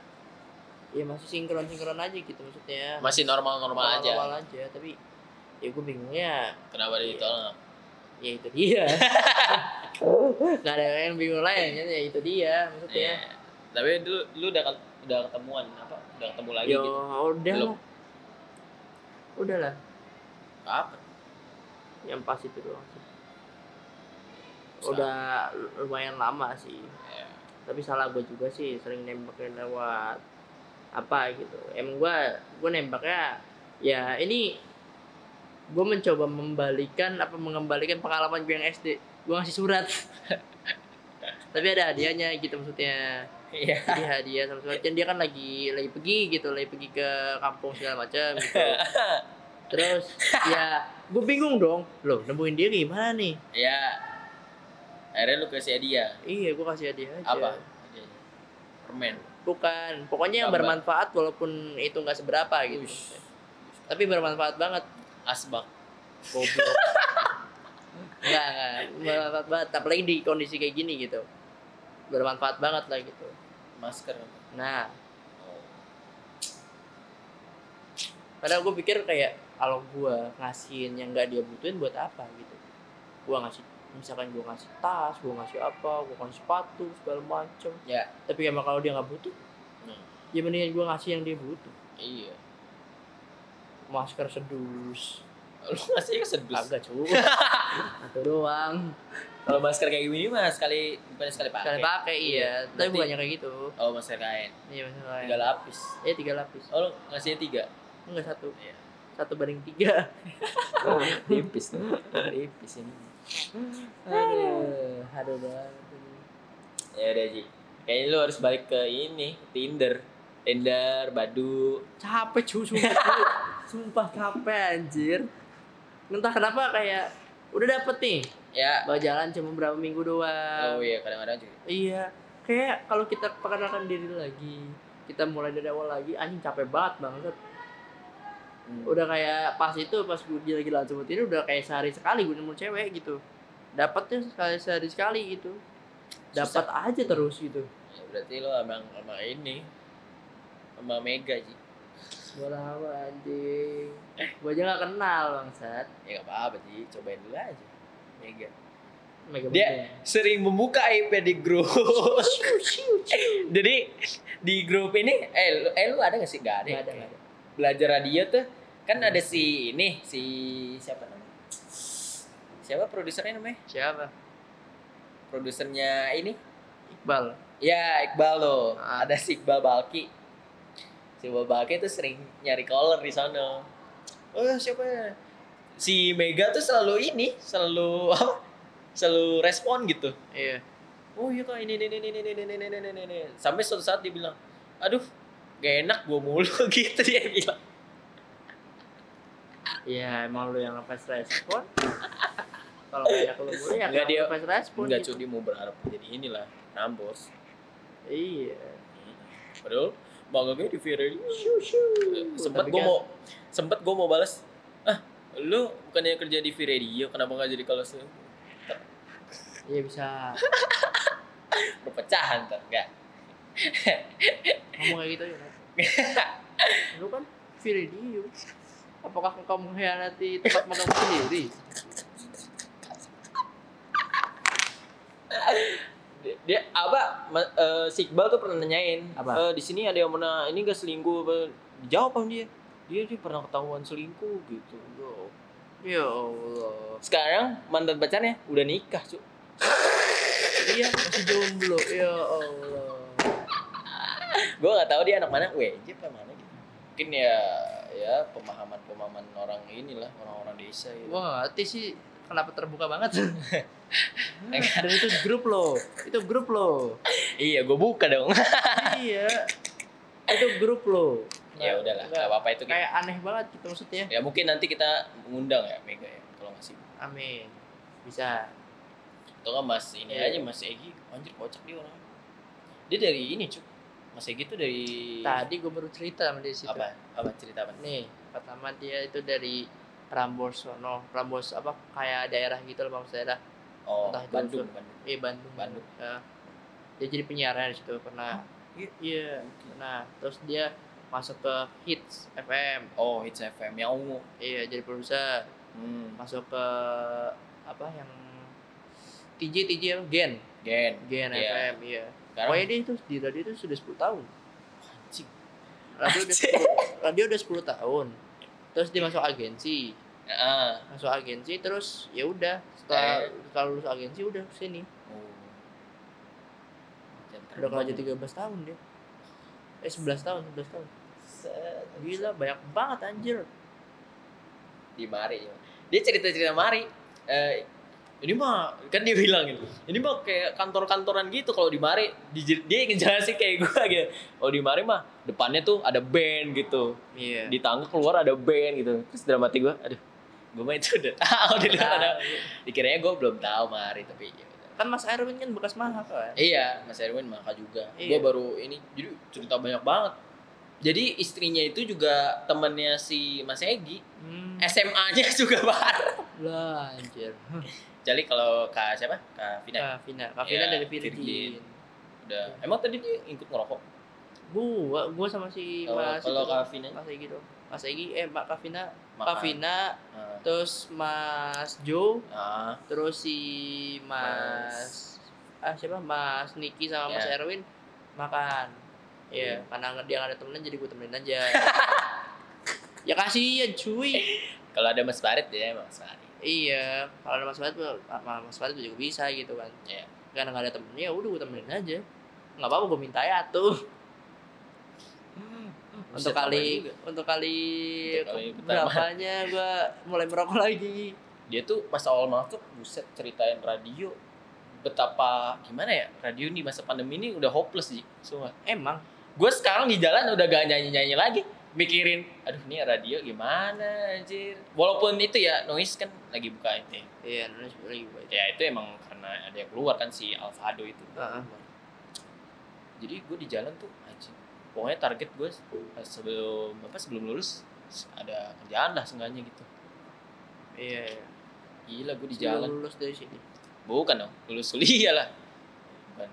Speaker 1: ya masih sinkron sinkron aja gitu maksudnya
Speaker 2: Masih normal-normal aja.
Speaker 1: normal aja tapi ya gue bingungnya
Speaker 2: Kenapa
Speaker 1: Iya.
Speaker 2: ditolak?
Speaker 1: ya itu dia nggak ada yang bingung lain ya itu dia maksudnya
Speaker 2: Iya. Tapi dulu lu udah udah ketemuan apa? Udah ketemu lagi
Speaker 1: ya
Speaker 2: gitu.
Speaker 1: udah
Speaker 2: Belum.
Speaker 1: udah lah
Speaker 2: Apa?
Speaker 1: yang pas itu doang sih udah lumayan lama sih
Speaker 2: Ya.
Speaker 1: tapi salah gue juga sih sering nembaknya lewat apa gitu emang gue gue nembaknya ya ini gue mencoba membalikan apa mengembalikan pengalaman gue yang SD gue ngasih surat tapi ada hadiahnya gitu maksudnya
Speaker 2: Iya.
Speaker 1: jadi hadiah sama segala dan dia kan lagi lagi pergi gitu lagi pergi ke kampung segala macam gitu terus ya gue bingung dong loh nemuin dia gimana nih
Speaker 2: Ya. Akhirnya lu kasih hadiah.
Speaker 1: iya gue kasih hadiah aja
Speaker 2: Apa? Hadiahnya? Permen.
Speaker 1: bukan pokoknya yang
Speaker 2: Gambar.
Speaker 1: bermanfaat walaupun itu nggak seberapa gitu
Speaker 2: Uish.
Speaker 1: tapi bermanfaat banget
Speaker 2: Asbak.
Speaker 1: goblok Enggak, enggak. Bermanfaat banget. Apalagi di kondisi kayak gini gitu. Bermanfaat banget lah gitu.
Speaker 2: Masker.
Speaker 1: Nah,
Speaker 2: Oh.
Speaker 1: padahal gue pikir kayak kalau gue ngasihin yang nggak dia butuhin buat apa gitu. Gue ngasih misalkan gue ngasih tas, gue ngasih apa, gue ngasih sepatu segala macem.
Speaker 2: Ya.
Speaker 1: Tapi emang kalau dia nggak butuh,
Speaker 2: Hmm.
Speaker 1: ya mendingan gue ngasih yang dia butuh.
Speaker 2: Iya.
Speaker 1: Masker sedus,
Speaker 2: Lu ngasih sedus.
Speaker 1: agak cu. Itu doang.
Speaker 2: Kalau masker kayak gini mah sekali bukan sekali pakai.
Speaker 1: Sekali pakai iya, tapi
Speaker 2: Berarti-
Speaker 1: bukannya kayak gitu.
Speaker 2: Oh masker kain.
Speaker 1: Iya masalah.
Speaker 2: Tiga lapis.
Speaker 1: Eh tiga lapis.
Speaker 2: Oh lu ngasihnya tiga.
Speaker 1: Enggak satu.
Speaker 2: Iya.
Speaker 1: Satu banding tiga.
Speaker 2: Tipis tuh. Tipis ini.
Speaker 1: aduh, aduh banget.
Speaker 2: Ya udah Ji. Kayaknya lu harus balik ke ini Tinder. Tinder, Badu.
Speaker 1: Capek cu, sumpah cu. Sumpah capek anjir. Entah kenapa kayak udah dapet nih.
Speaker 2: Ya.
Speaker 1: Bawa jalan cuma berapa minggu doang.
Speaker 2: Oh iya kadang-kadang juga.
Speaker 1: Iya. Kayak kalau kita perkenalkan diri lagi, kita mulai dari awal lagi, anjing capek banget banget.
Speaker 2: Hmm.
Speaker 1: Udah kayak pas itu pas gue lagi langsung ini udah kayak sehari sekali gue nemu cewek gitu. Dapatnya sekali sehari sekali gitu. Dapat aja terus gitu.
Speaker 2: Ya, berarti lo emang sama ini sama Mega Ji.
Speaker 1: Gue lama anjing. Gue aja gak kenal bangsat.
Speaker 2: Ya gak apa-apa Ji, cobain dulu aja. Mega.
Speaker 1: Mega
Speaker 2: Dia
Speaker 1: Bunda.
Speaker 2: sering membuka IP di grup. Jadi di grup ini, eh lu, eh lu ada gak sih? Gak ada. ya?
Speaker 1: Gak ada, gak ada.
Speaker 2: Belajar radio tuh kan ada si ini, si siapa namanya? Siapa produsernya namanya?
Speaker 1: Siapa?
Speaker 2: Produsernya ini?
Speaker 1: Iqbal.
Speaker 2: Ya Iqbal loh.
Speaker 1: Ah.
Speaker 2: Ada si Iqbal Balki. Si Iqbal Balki tuh sering nyari caller di sana. Oh siapa ya? Si Mega tuh selalu ini, selalu apa? Selalu respon gitu.
Speaker 1: Iya.
Speaker 2: oh iya kak ini ini ini ini ini ini ini ini ini ini sampai suatu saat dia bilang aduh gak enak gue mulu gitu dia bilang
Speaker 1: Iya, emang lu yang ngepas respon. Kalau kayak lu gue ya
Speaker 2: Enggak,
Speaker 1: kamu
Speaker 2: dia-
Speaker 1: ngepas respon.
Speaker 2: enggak
Speaker 1: gitu.
Speaker 2: cuy dia mau berharap jadi inilah Rambos
Speaker 1: Iya.
Speaker 2: padahal bangga gue di sempet
Speaker 1: Tapi
Speaker 2: gue mau sempet gue mau balas ah lu bukannya kerja di V-Radio kenapa nggak jadi kalau se
Speaker 1: Iya bisa.
Speaker 2: perpecahan tuh enggak
Speaker 1: Ngomong kayak gitu ya. Lu kan video. Apakah engkau mengkhianati tempat makan sendiri?
Speaker 2: dia, dia apa eh, si Iqbal tuh pernah nanyain
Speaker 1: Apa?
Speaker 2: "Eh, di sini ada yang pernah ini gak selingkuh apa dijawab sama dia dia dia pernah ketahuan selingkuh gitu Yo.
Speaker 1: Ya Allah.
Speaker 2: sekarang mantan pacarnya udah nikah cuy
Speaker 1: Iya, masih jomblo. Ya Allah.
Speaker 2: gue nggak tahu dia anak mana wajib apa mana gitu mungkin ya ya pemahaman pemahaman orang inilah orang-orang desa gitu.
Speaker 1: Gak ngerti sih kenapa terbuka banget. Dan itu grup lo. Itu grup lo.
Speaker 2: iya gue buka dong
Speaker 1: iya. Itu grup lo.
Speaker 2: ya udahlah
Speaker 1: Nggak-
Speaker 2: apa-apa itu
Speaker 1: Kayak aneh banget gitu maksudnya.
Speaker 2: ya mungkin nanti kita mengundang ya Mega ya kalau nggak sibuk
Speaker 1: Amin. Bisa.
Speaker 2: atau nggak Mas ini
Speaker 1: Iya.
Speaker 2: aja Mas Egi anjir kocak dia orang dia dari ini cuy Mas Egi tuh dari
Speaker 1: Tadi gue baru cerita sama dia situ.
Speaker 2: apa apa cerita apa
Speaker 1: Nih, pertama dia itu dari Rambos sono. Rambos apa kayak daerah gitu loh maksud daerah.
Speaker 2: oh
Speaker 1: Entah itu
Speaker 2: Bandung
Speaker 1: unsur-
Speaker 2: Bandung
Speaker 1: Eh Bandung.
Speaker 2: Bandung.
Speaker 1: Ya. Dia jadi penyiaran di situ pernah.
Speaker 2: iya.
Speaker 1: Iya. Nah, terus dia masuk ke Hits FM.
Speaker 2: oh Hits FM yang ungu
Speaker 1: Iya, jadi produser.
Speaker 2: hmm.
Speaker 1: Masuk ke apa yang TJ TJ apa? Gen.
Speaker 2: Gen
Speaker 1: Gen
Speaker 2: Iya.
Speaker 1: FM, iya.
Speaker 2: sekarang
Speaker 1: Pokoknya dia itu di radio itu sudah 10 tahun.
Speaker 2: anjing
Speaker 1: Radio udah
Speaker 2: Anjing.
Speaker 1: 10, radio udah 10 tahun. Terus dia masuk agensi.
Speaker 2: ah
Speaker 1: Masuk agensi terus ya udah setelah
Speaker 2: Eh.
Speaker 1: setelah lulus agensi udah sini.
Speaker 2: oh.
Speaker 1: Udah kerja 13 tahun dia. Eh 11 tahun, 11 tahun.
Speaker 2: Set.
Speaker 1: Gila banyak banget anjir.
Speaker 2: di Mari ya. dia cerita cerita Mari eh, ini mah kan dia bilang gitu. Ini mah kayak kantor-kantoran gitu kalau di Mari di, dia ngejelasin kayak gue gitu. Kalau di Mari mah depannya tuh ada band gitu.
Speaker 1: Iya.
Speaker 2: di tangga keluar ada band gitu. Terus dalam hati gue aduh gue mah itu udah tahu. Di luar ada dikiranya gue belum tahu Mari tapi ya.
Speaker 1: Kan Mas Erwin kan bekas mahal kan.
Speaker 2: iya Mas Erwin maka juga.
Speaker 1: Iya.
Speaker 2: gue baru ini jadi cerita banyak banget. Jadi istrinya itu juga temennya si Mas Egi.
Speaker 1: Hmm.
Speaker 2: SMA-nya juga bareng
Speaker 1: Lah anjir.
Speaker 2: Jadi kalau kak siapa kak Vina
Speaker 1: Kak Vina, Kak Vina
Speaker 2: Iya,
Speaker 1: dari
Speaker 2: Virgin.
Speaker 1: Virgin.
Speaker 2: udah emang tadi dia ikut ngerokok
Speaker 1: Gua, gua sama si
Speaker 2: Kalau-
Speaker 1: Mas
Speaker 2: kalau Kak Vina?
Speaker 1: Mas Egi dong. Mas Egi, eh Mbak Kak Vina, Kak. Vina,
Speaker 2: Nah,
Speaker 1: terus Mas Jo,
Speaker 2: ah,
Speaker 1: terus si Mas, ah siapa Mas Niki sama Mas
Speaker 2: Ya.
Speaker 1: Erwin makan Iya, karena dia nggak ada temenan jadi gue temenin aja. ya kasihan cuy.
Speaker 2: kalau ada Mas Farid ya Mas Farid
Speaker 1: Iya, kalau ada Mas Farid, sama Mas Farid juga bisa gitu kan.
Speaker 2: Iya.
Speaker 1: Karena nggak ada temennya, ya udah gue temenin aja. Nggak apa-apa gue minta ya tuh. untuk kali untuk kali,
Speaker 2: Untuk kali
Speaker 1: berapanya gue mulai merokok lagi.
Speaker 2: dia tuh pas awal masuk buset ceritain radio betapa gimana ya radio di masa pandemi ini udah hopeless sih semua
Speaker 1: Emang
Speaker 2: gue sekarang di jalan udah gak nyanyi nyanyi lagi mikirin aduh ini radio gimana anjir walaupun itu ya noise kan lagi buka itu
Speaker 1: iya nulis lagi gue.
Speaker 2: ya itu emang karena ada yang keluar kan si Alfado itu
Speaker 1: Heeh.
Speaker 2: jadi gue di jalan tuh anjing pokoknya target gue sebelum apa sebelum lulus ada kerjaan lah seenggaknya gitu
Speaker 1: Iya. iya.
Speaker 2: gila gue di
Speaker 1: Sebelum
Speaker 2: jalan
Speaker 1: lulus dari sini.
Speaker 2: bukan dong lulus kuliah lah bukan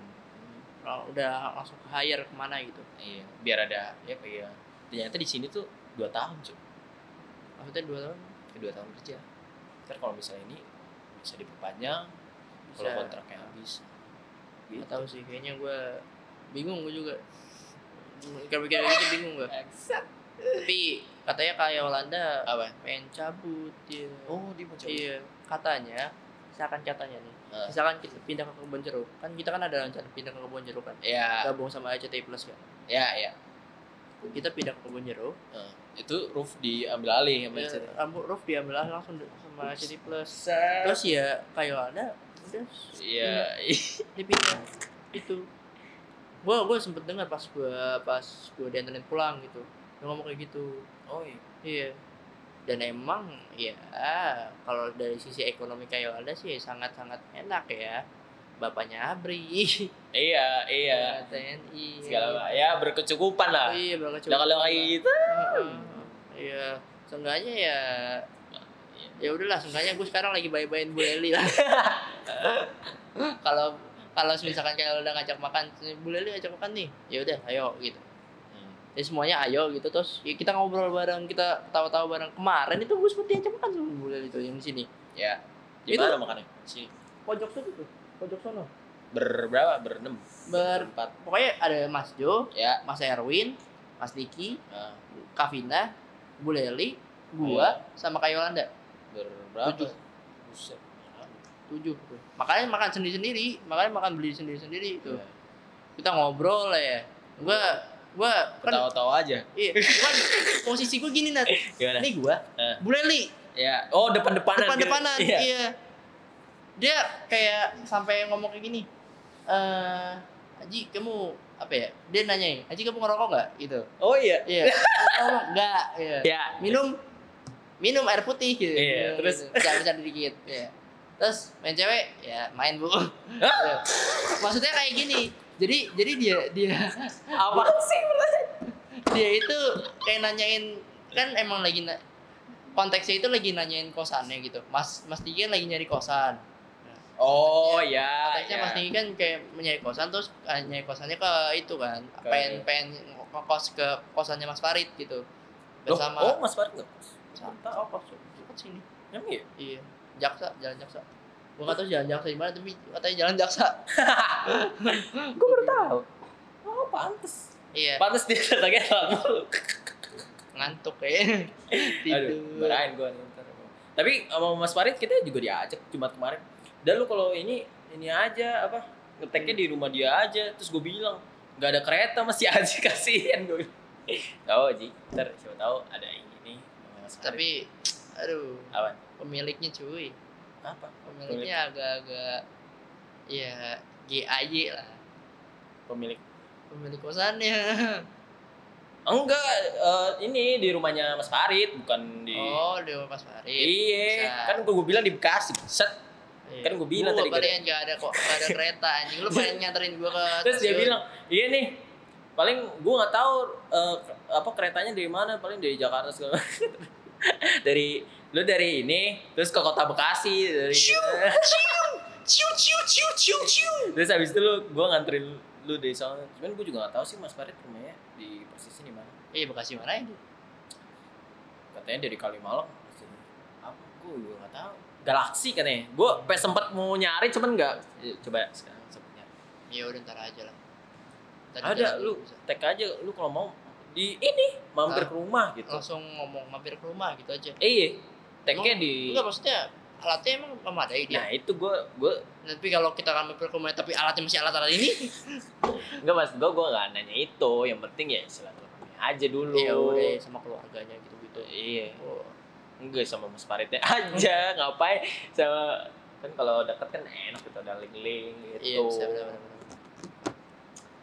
Speaker 1: Kalau udah langsung ke hire ke mana gitu.
Speaker 2: iya biar ada ya kayak ternyata di sini tuh dua tahun cuy
Speaker 1: Maksudnya dua tahun
Speaker 2: dua tahun kerja ntar kalau misalnya ini bisa diperpanjang kalau kontraknya habis gitu.
Speaker 1: Gak tahu sih, kayaknya gue bingung gue juga. Kalau kayak gitu bingung gue. Tapi katanya kayak Yolanda
Speaker 2: apa
Speaker 1: pengen cabut dia.
Speaker 2: oh dia mau coba
Speaker 1: Iya, katanya, misalkan katanya nih,
Speaker 2: Ah.
Speaker 1: misalkan kita pindah ke kebun jeruk, kan kita kan ada rencana pindah ke kebun jeruk kan,
Speaker 2: ya
Speaker 1: gabung sama RCTI Plus kan.
Speaker 2: ya ya
Speaker 1: Kita pindah ke kebun jeruk,
Speaker 2: Nah, itu roof diambil alih sama
Speaker 1: ya, roof diambil alih langsung sama RCTI Plus.
Speaker 2: Terus
Speaker 1: Terus ya kayak Yolanda, udah
Speaker 2: ya
Speaker 1: dipindah itu. Gua gua sempet dengar pas gua pas gua dianterin pulang gitu, dia ngomong kayak gitu.
Speaker 2: oh iya
Speaker 1: Iya. Dan emang ya kalau dari sisi ekonomi kayak ada sih sangat-sangat enak ya. Bapaknya Abri,
Speaker 2: iya iya.
Speaker 1: TNI.
Speaker 2: segala ya berkecukupan lah.
Speaker 1: Iya, bakal
Speaker 2: Nah, kalau kayak gitu.
Speaker 1: Iya, seenggaknya ya
Speaker 2: Iya.
Speaker 1: ya udahlah seenggaknya gue sekarang lagi bayi-bayin Bu Leli lah. Kalau kalau misalkan kayak udah ngajak makan Bu Leli ngajak makan nih ya udah ayo gitu.
Speaker 2: Hmm.
Speaker 1: ya semuanya ayo gitu. Terus ya kita ngobrol bareng kita tawa-tawa bareng. Kemarin itu gue seperti ngajak makan sama Bu Leli tuh yang di sini.
Speaker 2: Ya di
Speaker 1: Itu-
Speaker 2: mana makannya? Sini.
Speaker 1: Pojok tuh tuh pojok sono.
Speaker 2: Berberapa berenam.
Speaker 1: Ber
Speaker 2: berempat.
Speaker 1: pokoknya ada Mas Jo
Speaker 2: ya.
Speaker 1: Mas Erwin Mas Diki
Speaker 2: nah,
Speaker 1: Kavina Bu Leli gua sama Kak Yolanda.
Speaker 2: Berberapa
Speaker 1: Tujuh.
Speaker 2: Buset.
Speaker 1: tujuh. Makanya makan sendiri sendiri makanya makan beli sendiri sendiri itu.
Speaker 2: Iya.
Speaker 1: kita ngobrol lah ya. Gua gua kan
Speaker 2: ketawa-tawa aja.
Speaker 1: Iya. Kan posisi gua gini nat.
Speaker 2: Gimana?
Speaker 1: Ini gua
Speaker 2: Eh.
Speaker 1: Bu Leli.
Speaker 2: Ya oh depan-depanan
Speaker 1: depan depanan
Speaker 2: iya.
Speaker 1: iya dia kayak sampai ngomong kayak gini eh Haji kamu apa ya? Dia nanyain Haji kamu ngerokok nggak? Gitu.
Speaker 2: Oh iya.
Speaker 1: Iya. Ngomong enggak iya.
Speaker 2: Ya.
Speaker 1: Minum minum air putih. Gitu.
Speaker 2: Iya, terus?
Speaker 1: jangan bercanda dikit. Ya terus main cewek? Ya main bu.
Speaker 2: Hah?
Speaker 1: Ya. maksudnya kayak gini. Jadi jadi dia dia
Speaker 2: apa sih
Speaker 1: dia itu kayak nanyain kan emang lagi na- konteksnya itu lagi nanyain kosannya gitu. Mas mas Tiki kan lagi nyari kosan
Speaker 2: oh ya
Speaker 1: konteksnya
Speaker 2: ya.
Speaker 1: mas Tiki kan kayak mencari kosan terus nyari kosannya ke itu kan
Speaker 2: Ke-
Speaker 1: pengen pengen ngekos ke kosannya mas Farid gitu.
Speaker 2: Loh,
Speaker 1: bersama
Speaker 2: oh mas Farid nggak
Speaker 1: sama. Oh kos dekat sini.
Speaker 2: Emang iya?
Speaker 1: Iya, jaksa, jalan jaksa. Gua nggak tahu jalan jaksa di mana, tapi katanya jalan jaksa.
Speaker 2: gue baru tahu. Oh pantes.
Speaker 1: Iya,
Speaker 2: pantes dia datangnya telat mulu
Speaker 1: ngantuk kayaknya.
Speaker 2: aduh
Speaker 1: Tidur.
Speaker 2: marahin gue ntar. Tapi sama Mas Farid kita juga diajak Jumat kemarin dan lu kalau ini ini aja apa ngeteknya di rumah dia aja. Terus gue bilang nggak ada kereta masih aja kasihan. Gue tahu Ji. Ntar siapa tahu ada ini Mas Farid.
Speaker 1: Tapi, aduh,
Speaker 2: apa?
Speaker 1: pemiliknya cuy.
Speaker 2: apa?
Speaker 1: Pemiliknya agak-agak ya GAY lah.
Speaker 2: Pemilik.
Speaker 1: Pemilik kosannya.
Speaker 2: Enggak eh, ini di rumahnya Mas Farid bukan di
Speaker 1: oh di rumah Mas Farid.
Speaker 2: Iya kan gue bilang di Bekasi set
Speaker 1: Iya.
Speaker 2: kan gua bilang tadi
Speaker 1: Gua kalian gak ada kok gak ada kereta anjing. Lu pengen nganterin gua ke
Speaker 2: terus dia
Speaker 1: stasiun.
Speaker 2: bilang iya nih paling gue nggak tahu eh, apa keretanya dari mana paling dari Jakarta segala dari lu dari ini terus ke kota Bekasi dari
Speaker 1: ciu ciu ciu ciu ciu
Speaker 2: terus habis itu lu gue nganterin lu dari sana. Cuman gue juga nggak tahu sih Mas Farid rumahnya di persisnya di mana.
Speaker 1: Iya Bekasi mana itu?
Speaker 2: Katanya dari Kalimalang apa? Gue juga nggak tahu Galaksi katanya gue sempet mau nyari cuman nggak Ya, coba sekarang sempet nyari
Speaker 1: ya udah ntar aja lah Ntar
Speaker 2: ada lu
Speaker 1: bisa.
Speaker 2: tag aja lu kalau mau di ini mampir
Speaker 1: Ah.
Speaker 2: ke rumah gitu
Speaker 1: langsung ngomong mampir ke rumah gitu aja
Speaker 2: iya tagnya di
Speaker 1: enggak maksudnya alatnya emang memadai dia
Speaker 2: nah itu gue gue
Speaker 1: tapi kalau kita kan mampir ke rumah tapi alatnya masih alat-alat ini
Speaker 2: Enggak mas, gue gue nggak nanya itu. Yang penting ya silaturahmi aja dulu.
Speaker 1: ya udah sama keluarganya gitu gitu
Speaker 2: Iya.
Speaker 1: oh.
Speaker 2: Enggak sama mas Faridnya aja. Ngapain sama kan kalau deket kan enak kita udah link-link gitu.
Speaker 1: iya bisa benar-benar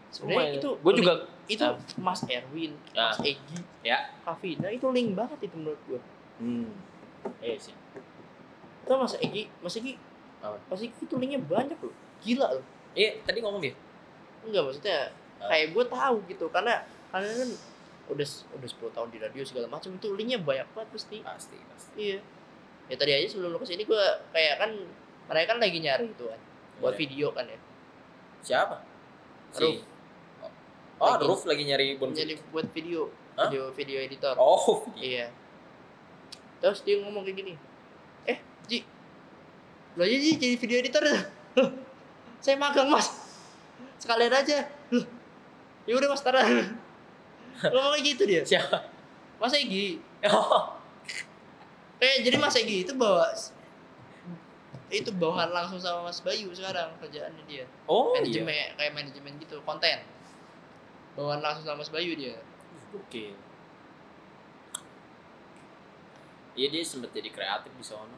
Speaker 1: sebenarnya itu
Speaker 2: gue juga
Speaker 1: itu
Speaker 2: Ah.
Speaker 1: Mas Erwin,
Speaker 2: Ah.
Speaker 1: Mas Egi,
Speaker 2: Ya.
Speaker 1: Kavina itu link banget itu menurut gua.
Speaker 2: hmm. Iya sih.
Speaker 1: Tau Mas Egi, Mas Egi,
Speaker 2: Apa?
Speaker 1: Mas Egi itu linknya banyak loh, gila loh.
Speaker 2: Iya tadi ngomong dia.
Speaker 1: Enggak maksudnya
Speaker 2: Ah.
Speaker 1: kayak gue tahu gitu karena karena kan udah udah 10 tahun di radio segala macam itu linknya banyak banget pasti.
Speaker 2: Pasti pasti.
Speaker 1: Iya. Ya tadi aja sebelum lu ke sini gue kayak kan mereka kan lagi nyari itu kan buat
Speaker 2: Iya.
Speaker 1: video kan ya.
Speaker 2: Siapa?
Speaker 1: Roof.
Speaker 2: Oh,
Speaker 1: Lagi-
Speaker 2: Roof lagi nyari bon
Speaker 1: Jadi buat video,
Speaker 2: Hah?
Speaker 1: video video editor.
Speaker 2: Oh,
Speaker 1: Iya. Terus dia ngomong kayak gini. Eh, Ji. Lo aja Ji jadi video editor. Loh, saya magang, Mas. Sekalian aja. Loh. Ya udah Mas Tara. Ngomong kayak gitu dia.
Speaker 2: siapa?
Speaker 1: Mas Egi.
Speaker 2: Oh,
Speaker 1: Eh, jadi Mas Egi itu bawa itu bawahan langsung sama Mas Bayu sekarang kerjaannya dia.
Speaker 2: oh iya.
Speaker 1: manajemen kayak manajemen gitu, konten. Bawahan langsung sama Mas Bayu dia.
Speaker 2: Oke. Iya dia sempet jadi kreatif di sono.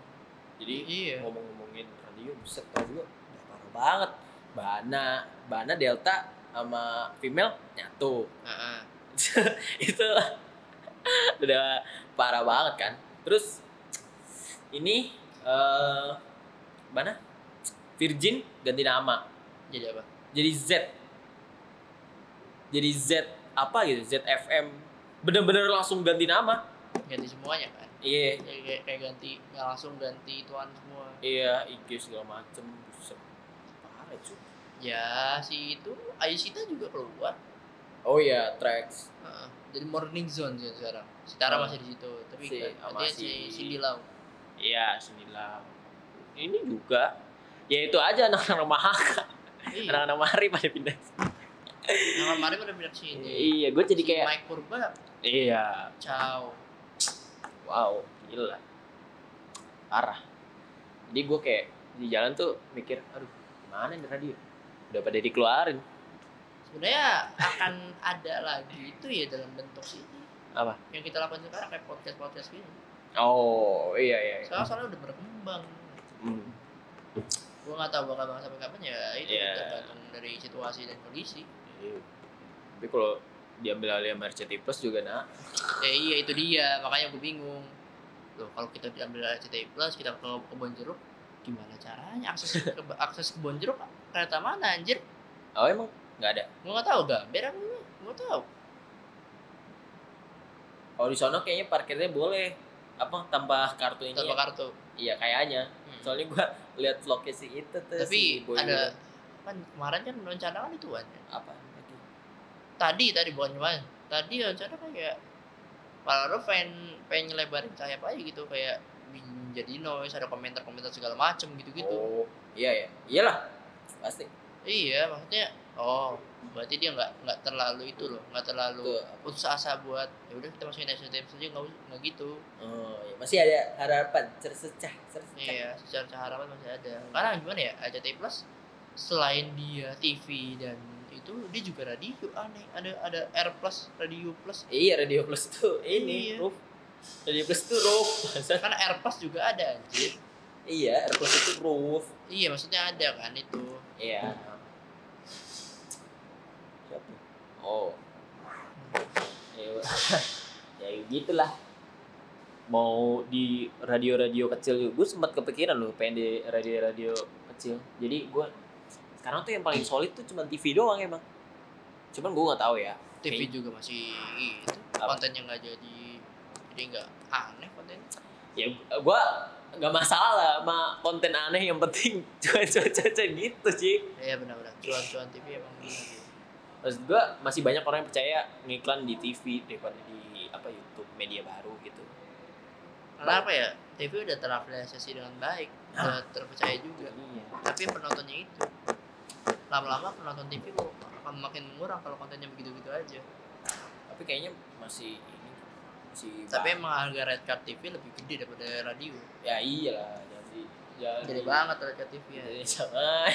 Speaker 2: Jadi
Speaker 1: Iya.
Speaker 2: ngomong-ngomongin radio buset radio udah parah banget. Bana, Bana Delta sama female nyatu.
Speaker 1: Heeh.
Speaker 2: itu udah parah banget kan. Terus ini eh mana? Virgin ganti nama
Speaker 1: Jadi apa?
Speaker 2: jadi Z jadi Z apa gitu ZFM bener-bener langsung ganti nama
Speaker 1: Ganti semuanya kan.
Speaker 2: iya
Speaker 1: Kayak, kayak, kayak ganti nggak langsung ganti tuan semua.
Speaker 2: iya IG segala macem parah cuy
Speaker 1: Ya si itu Ayushita juga keluar.
Speaker 2: Oh iya tracks
Speaker 1: Heeh. Jadi morning zone sih sekarang. Si Tara
Speaker 2: Oh.
Speaker 1: masih di situ, tapi
Speaker 2: Si-
Speaker 1: kan, si Cindy Lau.
Speaker 2: iya sinilah ini juga ya itu aja anak-anak Mahaka
Speaker 1: Iya.
Speaker 2: anak-anak Mari pada pindah
Speaker 1: Nah, kemarin pada pindah sini.
Speaker 2: iya gue jadi
Speaker 1: Si
Speaker 2: kayak
Speaker 1: Mike Purba,
Speaker 2: iya
Speaker 1: ciao.
Speaker 2: wow gila parah jadi gue kayak di jalan tuh mikir aduh gimana nih radio udah pada dikeluarin
Speaker 1: Sebenarnya akan ada lagi itu ya dalam bentuk sini.
Speaker 2: Apa?
Speaker 1: Yang kita lakukan sekarang kayak podcast podcast gini.
Speaker 2: oh iya iya, iya.
Speaker 1: Sekarang soalnya udah berkembang.
Speaker 2: Hmm.
Speaker 1: Gua nggak tahu bakal bakal sampai kapan ya itu
Speaker 2: Iya.
Speaker 1: tergantung dari situasi dan kondisi.
Speaker 2: Iya. tapi kalau diambil alih sama RCTI Plus juga nah
Speaker 1: Ya iya itu dia, makanya gue bingung. Loh, kalau kita diambil RCTI Plus, kita ke kebun jeruk, gimana caranya akses ke akses kebun jeruk kereta mana anjir?
Speaker 2: oh emang nggak ada
Speaker 1: Gue nggak tahu gambar apa gue nggak tahu.
Speaker 2: oh di sono kayaknya parkirnya boleh apa tambah kartu ini
Speaker 1: Tanpa
Speaker 2: ya?
Speaker 1: kartu.
Speaker 2: iya kayaknya
Speaker 1: Hmm.
Speaker 2: soalnya gua lihat vlognya si itu tuh
Speaker 1: Tapi
Speaker 2: si Boy
Speaker 1: ada kan kemarin kan rencana kan itu kan.
Speaker 2: apa
Speaker 1: Tadi tadi bukan kemarin. Tadi rencana kayak Malah pengen pengen nyelebarin sayap aja gitu kayak jadi noise ada komentar-komentar segala macem gitu-gitu.
Speaker 2: oh iya ya iyalah pasti
Speaker 1: Iya, maksudnya oh, berarti dia nggak nggak terlalu itu loh, nggak terlalu putus asa buat ya udah kita masukin SDM saja nggak nggak gitu.
Speaker 2: oh iya. masih ada harapan cersecah cersecah
Speaker 1: Iya, secara harapan masih ada. Karena gimana ya, RCTI Plus selain dia TV dan itu dia juga radio aneh. Ada ada R Plus, Radio Plus.
Speaker 2: iya radio plus itu ini
Speaker 1: Iya.
Speaker 2: roof radio plus itu roof
Speaker 1: Karena R Plus juga ada anjir.
Speaker 2: iya R plus itu roof
Speaker 1: iya maksudnya ada kan itu
Speaker 2: iya siapa oh. Ya gitulah. Mau di radio-radio kecil gue sempat kepikiran loh pengen di radio-radio kecil. Jadi gue sekarang tuh yang paling solid tuh cuma TV doang emang. Cuman gue nggak tahu ya.
Speaker 1: TV
Speaker 2: Kayak-
Speaker 1: juga masih itu
Speaker 2: Apa?
Speaker 1: kontennya nggak jadi jadi nggak aneh konten
Speaker 2: ya gue nggak masalah lah sama konten aneh yang penting. Cuaca-cuaca gitu sih.
Speaker 1: Iya benar-benar. Cuan-cuan TV emang gitu
Speaker 2: Maksud gue masih banyak orang yang percaya ngiklan di TV daripada di apa YouTube media baru gitu.
Speaker 1: Karena apa ya TV udah terafiliasi dengan baik udah terpercaya juga.
Speaker 2: Iya.
Speaker 1: Tapi penontonnya itu. Lama-lama penonton TV kok akan makin mengurang kalau kontennya begitu-gitu aja.
Speaker 2: Tapi kayaknya masih ini masih
Speaker 1: tapi emang harga red card TV lebih gede daripada radio.
Speaker 2: Ya iyalah jadi jadi
Speaker 1: jadi banget red card TV ya.
Speaker 2: Jadi sama.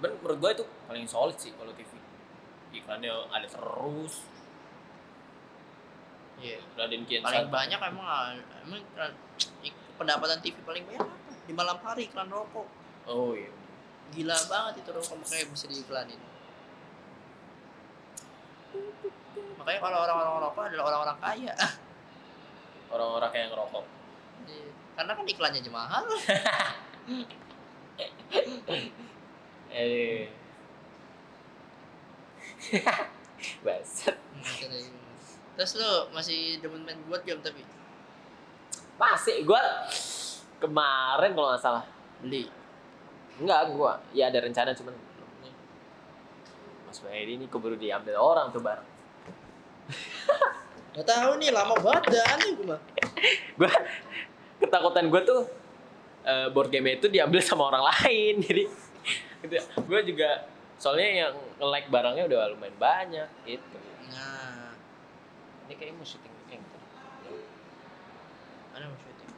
Speaker 2: Menurut gue itu paling solid sih kalau TV iklannya ada terus.
Speaker 1: Iya.
Speaker 2: Raden Kian
Speaker 1: paling banyak emang emang ik- pendapatan TV paling banyak apa? Di malam hari iklan rokok.
Speaker 2: Oh iya.
Speaker 1: Gila banget itu rokok makanya bisa diiklanin. Makanya kalau orang-orang rokok adalah orang-orang kaya.
Speaker 2: Orang-orang kayak ngerokok.
Speaker 1: Iya. karena kan iklannya aja mahal.
Speaker 2: Eh Baset.
Speaker 1: terus lu masih demen main buat game tapi
Speaker 2: Masih gua kemarin kalau nggak salah.
Speaker 1: beli
Speaker 2: Enggak, gua ya ada rencana cuman. Mas Baedi ini keburu diambil orang tuh barang.
Speaker 1: Gak tahu nih lama banget dah aneh gue mah
Speaker 2: Gua ketakutan gua tuh eh, board game itu diambil sama orang lain. Jadi. Gua juga soalnya yang nge-like barangnya udah lumayan banyak gitu.
Speaker 1: nah
Speaker 2: Ini kayaknya mau syuting weekend gitu.
Speaker 1: mana mau syuting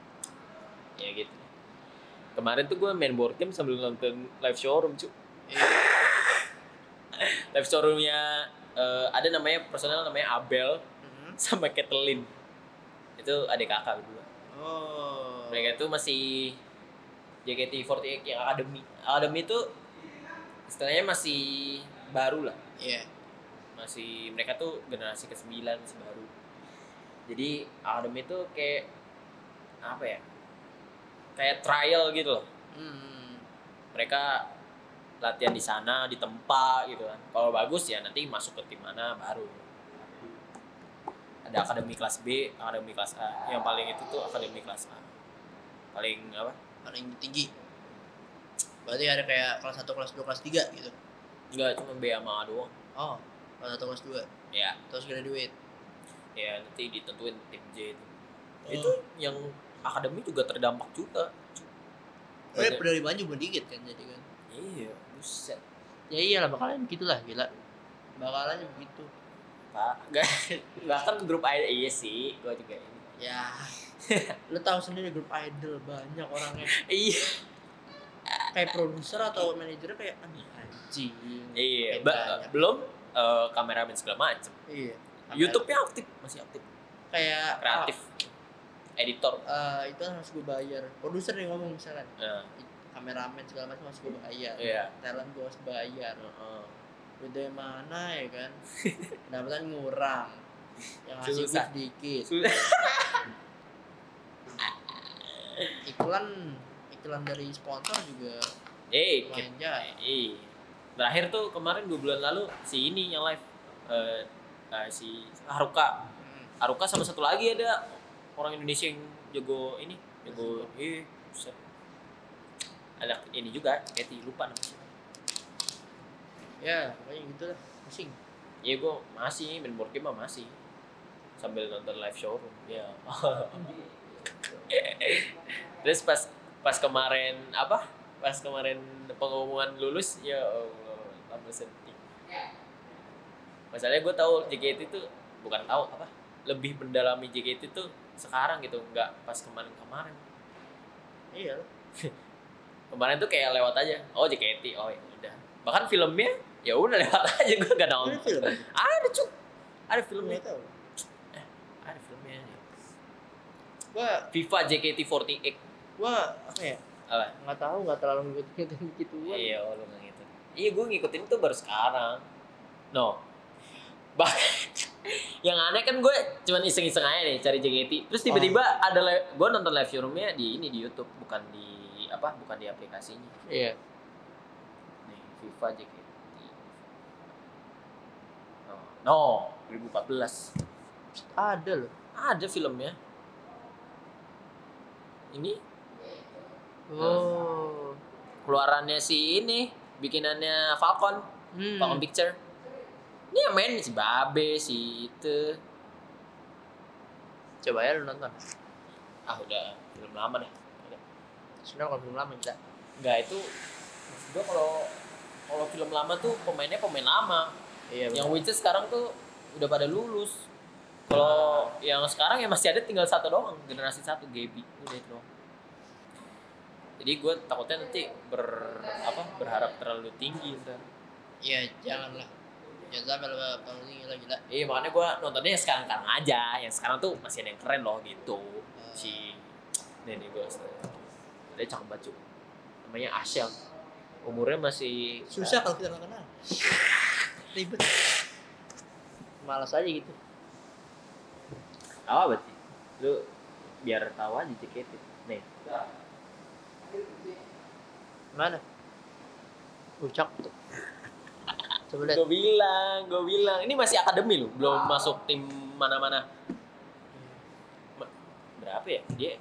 Speaker 2: Ya gitu. Kemarin tuh gue main board game sambil nonton live showroom cu.
Speaker 1: Iya.
Speaker 2: Live showroomnya eh, ada namanya personel namanya Abel
Speaker 1: Mhm.
Speaker 2: sama Kathleen. Itu adik kakak berdua.
Speaker 1: oh
Speaker 2: Mereka tuh masih JKT48 yang Academy. Academy itu istilahnya masih baru lah.
Speaker 1: iya
Speaker 2: Masih mereka tuh generasi ke-9 masih baru. Jadi Academy itu kayak apa ya? Kayak trial gitu loh.
Speaker 1: hmm.
Speaker 2: mereka latihan di sana di tempat gitu kan kalau bagus ya nanti masuk ke tim mana baru ada akademi kelas B akademi kelas A yang paling itu tuh akademi kelas A paling apa
Speaker 1: paling tinggi berarti ada kayak kelas 1, kelas 2, kelas 3 gitu?
Speaker 2: Enggak cuma B sama A doang.
Speaker 1: Oh kelas 1, kelas 2
Speaker 2: ya
Speaker 1: terus graduate
Speaker 2: ya nanti ditentuin tim J itu.
Speaker 1: Oh.
Speaker 2: itu yang akademi juga terdampak juga.
Speaker 1: Eh, dari maju cuma dikit kan jadi kan?
Speaker 2: Iya buset.
Speaker 1: Ya iyalah bakalan begitulah gila. Bakalan begitu.
Speaker 2: Pak enggak bahkan grup A iya sih gua juga ini.
Speaker 1: Ya. Lu tahu sendiri grup idol banyak orangnya.
Speaker 2: Iya
Speaker 1: kayak produser atau manajernya kayak anjing
Speaker 2: Iya, ba- belum eh, kameramen segala macem.
Speaker 1: iya.
Speaker 2: YouTube-nya aktif, masih aktif.
Speaker 1: kayak
Speaker 2: Kreatif, editor.
Speaker 1: ah, eh, itu harus gue bayar. Produser yang ngomong misalkan
Speaker 2: Nah,
Speaker 1: kameramen segala macam harus gue bayar.
Speaker 2: Iya.
Speaker 1: talent gue harus bayar. Duit dari mana ya kan? Pendapatan ngurang. Yang ngasih dikit
Speaker 2: Susah.
Speaker 1: Iklan dari sponsor juga
Speaker 2: Eh,
Speaker 1: lumayan
Speaker 2: kit-
Speaker 1: jahat
Speaker 2: eh. Terakhir tuh kemarin dua bulan lalu si ini yang live eh, eh, si Haruka.
Speaker 1: Hmm.
Speaker 2: Haruka sama satu lagi ada orang Indonesia yang jago ini, jago eh. Anak ini juga, Katy lupa namanya.
Speaker 1: ya pokoknya gitu lah pusing
Speaker 2: Ya gue masih main board game mah masih sambil nonton live showroom ya. Terus pas pas kemarin apa? Pas kemarin pengumuman lulus ya Allah tambah sedih. Masalahnya gue tahu JKT itu bukan tahu apa? Lebih mendalami JKT itu sekarang gitu nggak pas kemarin-kemarin.
Speaker 1: Iya.
Speaker 2: Kemarin tuh kayak lewat aja. Oh JKT oh ya udah. Bahkan filmnya ya udah lewat aja gue gak
Speaker 1: ada
Speaker 2: nonton
Speaker 1: film?
Speaker 2: Ada cuk ada filmnya.
Speaker 1: Tahu.
Speaker 2: Ada filmnya.
Speaker 1: Gua
Speaker 2: FIFA JKT48
Speaker 1: gua apa ya
Speaker 2: Apa?
Speaker 1: nggak tahu nggak terlalu ngikutin gitu gua
Speaker 2: Iya, oh, lu nggak gitu. Iya, gue ngikutin tuh baru sekarang. No. Bah, yang aneh kan gue cuman iseng-iseng aja nih cari JKT. Terus tiba-tiba ada live, gue nonton live showroomnya di ini di YouTube, bukan di apa? Bukan di aplikasinya.
Speaker 1: iya
Speaker 2: Nih, FIFA JKT. No, no 2014.
Speaker 1: ada loh
Speaker 2: Ada filmnya. Ini
Speaker 1: oh
Speaker 2: keluarannya si ini, bikinannya Falcon.
Speaker 1: hmm.
Speaker 2: Falcon Picture. Ini yang main si Babe, si itu.
Speaker 1: coba ya lu nonton
Speaker 2: Ah udah film lama deh.
Speaker 1: sebenarnya kalau belum lama kita
Speaker 2: Enggak itu maksud gua kalau kalau film lama tuh pemainnya pemain lama.
Speaker 1: iya
Speaker 2: Yang which is sekarang tuh udah pada lulus. Kalau yang sekarang ya masih ada tinggal satu doang, generasi satu Gaby. Udah itu doang. Jadi gue takutnya nanti ber apa berharap terlalu tinggi ntar.
Speaker 1: iya janganlah jangan sampai lu terlalu tinggi lagi lah
Speaker 2: Iya makanya gue nontonnya yang sekarang sekarang aja. Yang sekarang tuh masih ada yang keren loh gitu. Si Nenek gue dia cakep banget cuy. Namanya Ashel. Umurnya masih
Speaker 1: susah kalau kita nggak kenal ribet malas aja gitu
Speaker 2: apa berarti? Lu biar tahu aja JKT. Nih.
Speaker 1: Mana ucap tuh coba lihat
Speaker 2: Gue bilang, gue bilang. Ini masih akademi loh, belum masuk tim mana-mana. Ma- Berapa ya? Dia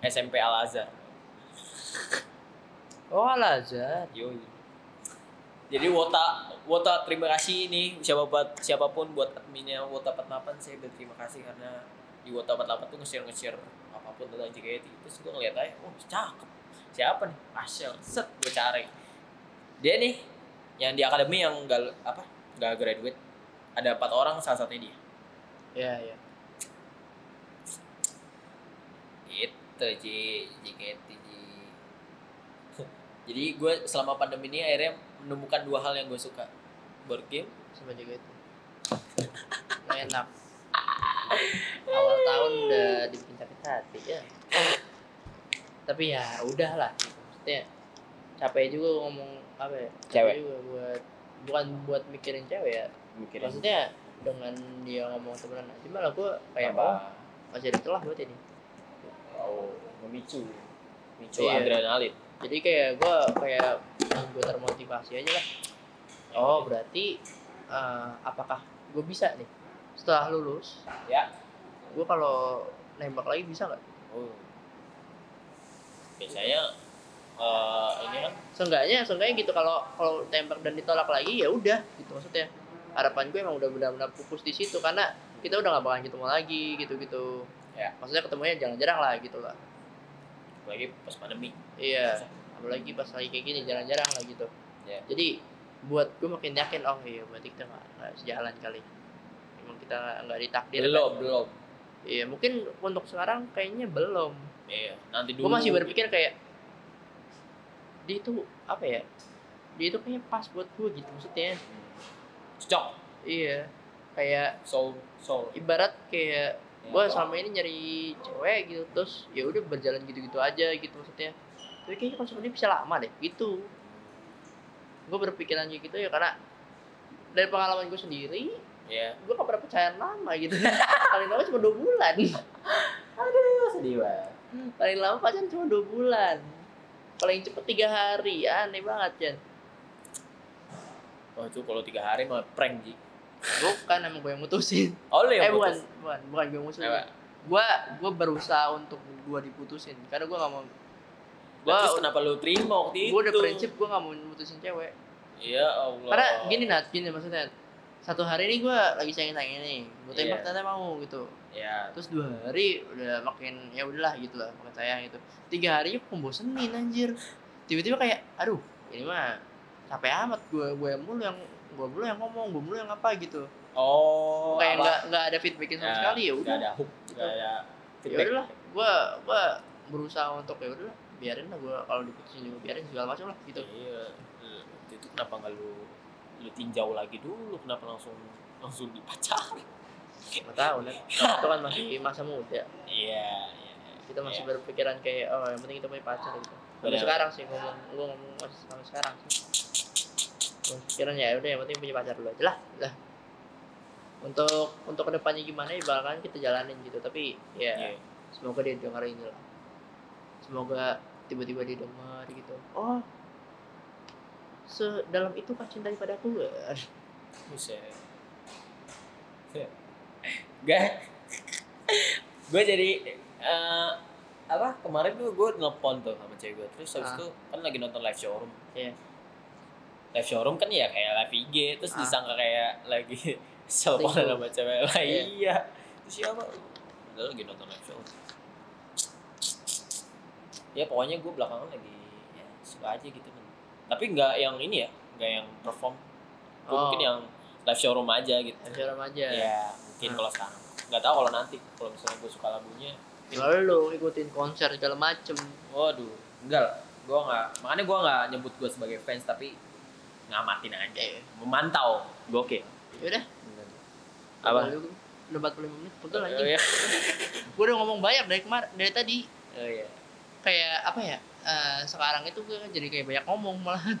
Speaker 2: SMP Al Azhar.
Speaker 1: oh Al-Azhar
Speaker 2: Yoi. Jadi Wota, Wota terima kasih ini siapa buat siapa pun buat adminnya Wota 48 saya berterima kasih karena di Wota 48 tuh nge-share nge-share apa pun tentang JKT terus gue ngeliat aja, oh cakep. Siapa nih? Ashel. Set gue cari. Dia nih yang di akademi yang gak apa? Gak graduate. Ada empat orang salah satunya dia.
Speaker 1: iya iya
Speaker 2: Itu Ji, JKT Ji. Jadi gue selama pandemi ini akhirnya menemukan dua hal yang gue suka. Board game
Speaker 1: sama juga itu enak awal tahun udah dibikin sakit hati ya tapi ya udahlah. Maksudnya capek juga ngomong apa ya? Capek
Speaker 2: Cewek.
Speaker 1: juga buat bukan buat mikirin cewek ya.
Speaker 2: Mikirin.
Speaker 1: Maksudnya dengan dia ngomong temenan aja malah gue kayak oh
Speaker 2: apa
Speaker 1: masih ada celah buat ini.
Speaker 2: Oh memicu. Memicu
Speaker 1: Iya.
Speaker 2: adrenalin.
Speaker 1: Jadi kayak gue kayak gue termotivasi aja lah. Oh berarti eh, apakah gue bisa nih? Setelah lulus
Speaker 2: ya.
Speaker 1: gue kalau nembak lagi bisa nggak?
Speaker 2: Oh biasanya eh ini kan
Speaker 1: seenggaknya seenggaknya gitu kalau kalau tembak dan ditolak lagi ya udah gitu maksudnya. Harapan gue emang udah benar-benar fokus di situ karena kita udah gak bakalan ketemu lagi gitu gitu
Speaker 2: Ya.
Speaker 1: maksudnya ketemunya jarang-jarang lah gitu lah.
Speaker 2: Lagi pas pandemi.
Speaker 1: Iya apalagi pas lagi kayak gini jarang-jarang lah gitu.
Speaker 2: Ya.
Speaker 1: jadi buat gue makin yakin oh iya berarti kita nggak nggak sejalan kali. Emang kita nggak ditakdir
Speaker 2: belum
Speaker 1: kan?
Speaker 2: belum.
Speaker 1: Iya mungkin untuk sekarang kayaknya belum
Speaker 2: iya nanti
Speaker 1: gue
Speaker 2: dulu.
Speaker 1: masih berpikir kayak dia itu apa ya dia itu kayaknya pas buat gue gitu maksudnya.
Speaker 2: Cocok.
Speaker 1: Iya kayak
Speaker 2: soul soul.
Speaker 1: ibarat kayak
Speaker 2: Ya.
Speaker 1: gue selama ini nyari cewek gitu terus ya udah berjalan gitu-gitu aja gitu maksudnya. Tapi kayaknya konsepnya bisa lama deh gitu. Gue berpikiran kayak gitu ya karena dari pengalaman gue sendiri
Speaker 2: ya
Speaker 1: gue gak pernah pacaran lama gitu. Paling lama cuma dua bulan.
Speaker 2: Aduh sedih banget
Speaker 1: paling lama pacaran cuma dua bulan. Paling cepet tiga hari. Aneh banget Jan
Speaker 2: oh itu kalau tiga hari mah prank ji.
Speaker 1: Bukan emang gue yang mutusin.
Speaker 2: Oh lu
Speaker 1: eh
Speaker 2: yang
Speaker 1: bukan
Speaker 2: putus?
Speaker 1: bukan bukan gue yang mutusin. Gue gue berusaha untuk gue diputusin. Karena gue gak mau
Speaker 2: Lah,
Speaker 1: Gua-
Speaker 2: terus kenapa lu terima waktu itu
Speaker 1: gue udah prinsip gue gak mau mutusin cewek.
Speaker 2: Ya Allah.
Speaker 1: Karena gini nat gini maksudnya satu hari ini gue lagi sayang sayang nih gue tembak
Speaker 2: Iya.
Speaker 1: ternyata mau gitu.
Speaker 2: Ya
Speaker 1: terus dua hari udah makin ya udahlah gitu lah makin sayang gitu. Tiga hari bosenin anjir. Tiba-tiba kayak aduh ini mah capek amat gue gue mulu yang gue mulu yang ngomong gue mulu yang apa gitu.
Speaker 2: Oh
Speaker 1: kayak nggak nggak ada feedbacknya sama
Speaker 2: Ya,
Speaker 1: sekali ya udah
Speaker 2: ada hook nggak ada
Speaker 1: ya
Speaker 2: feedback.
Speaker 1: udahlah gue gue berusaha untuk ya udahlah biarin lah gue kalau diputusin juga biarin segala macam lah gitu.
Speaker 2: Iya waktu itu kenapa nggak lu lu tinjau lagi dulu kenapa langsung langsung dipacarin?
Speaker 1: Nggak tahu nih itu kan masih masa muda.
Speaker 2: Iya iya
Speaker 1: kita masih
Speaker 2: Iya.
Speaker 1: berpikiran kayak oh yang penting kita punya pacar gitu. Sampai
Speaker 2: Benar.
Speaker 1: sekarang sih ngomong gue ngomong masih sampai sekarang sih. Pikiran ya udah yang penting punya pacar dulu aja lah lah. Untuk untuk ke depannya gimana ya bakalan kita jalanin gitu. Tapi ya
Speaker 2: Iya.
Speaker 1: semoga dia denger ini lah. Semoga tiba-tiba dia denger gitu. Oh sedalam itu kah cinta padaku
Speaker 2: Buset. Gak. gue jadi eh, apa kemarin tuh gue nelpon tuh sama cewek gue terus habis
Speaker 1: Ah.
Speaker 2: itu kan lagi nonton live showroom
Speaker 1: Iya.
Speaker 2: live showroom kan ya kayak live IG terus
Speaker 1: Ah.
Speaker 2: disangka kayak lagi teleponan sama cewek lain
Speaker 1: Iya.
Speaker 2: iya terus siapa udah lagi nonton live showroom ya pokoknya gue belakangan lagi ya suka aja gitu tapi nggak yang ini ya nggak yang perform. Gue
Speaker 1: Oh.
Speaker 2: mungkin yang live showroom aja gitu.
Speaker 1: Pacaran aja.
Speaker 2: Ya mungkin
Speaker 1: Hmm.
Speaker 2: kalau sekarang. Nggak tahu kalau nanti kalau misalnya gue suka lagunya.
Speaker 1: Kalau lu ikutin konser segala macem.
Speaker 2: Waduh enggak lah. Gue nggak makanya gue nggak nyebut gue sebagai fans tapi ngamatin aja.
Speaker 1: Iya.
Speaker 2: memantau. Gokil.
Speaker 1: Yaudah.
Speaker 2: Apa?
Speaker 1: Udah 45 menit Pegel
Speaker 2: oh,
Speaker 1: anjing.
Speaker 2: iya.
Speaker 1: Gue udah ngomong banyak dari kemarin Dari tadi.
Speaker 2: Oh iya.
Speaker 1: Kayak apa ya eh, Sekarang itu gue jadi kayak banyak ngomong malahan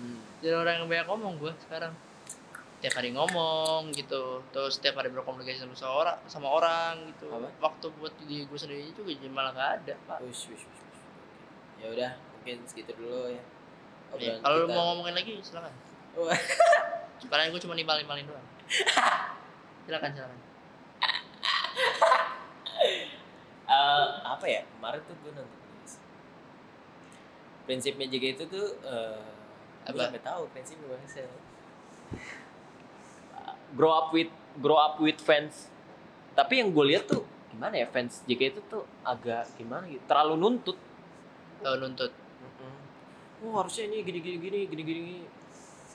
Speaker 2: hmm.
Speaker 1: Jadi orang yang banyak ngomong gue sekarang. Tiap hari ngomong gitu. Terus setiap hari berkomunikasi sama seorang sama orang gitu.
Speaker 2: Apa?
Speaker 1: Waktu buat diri gue sendiri juga jadi malah gak ada pak.
Speaker 2: Wish, wish, wish, wish. ya udah mungkin segitu dulu ya.
Speaker 1: Iya, Kalau
Speaker 2: kita.
Speaker 1: mau ngomongin lagi silakan.
Speaker 2: Wah.
Speaker 1: Sekarang gue cuma nimpalin-nimpalin doang. Silakan silakan.
Speaker 2: Eh, apa ya? Kemarin tuh gue nonton prinsipnya juga itu tuh uh, gue
Speaker 1: Apa?
Speaker 2: sampai tahu prinsipnya bahasa grow up with grow up with fans. Tapi yang gue lihat tuh gimana ya fans JK itu tuh agak gimana gitu terlalu nuntut.
Speaker 1: Tahu nuntut.
Speaker 2: Oh harusnya ini gini gini gini gini gini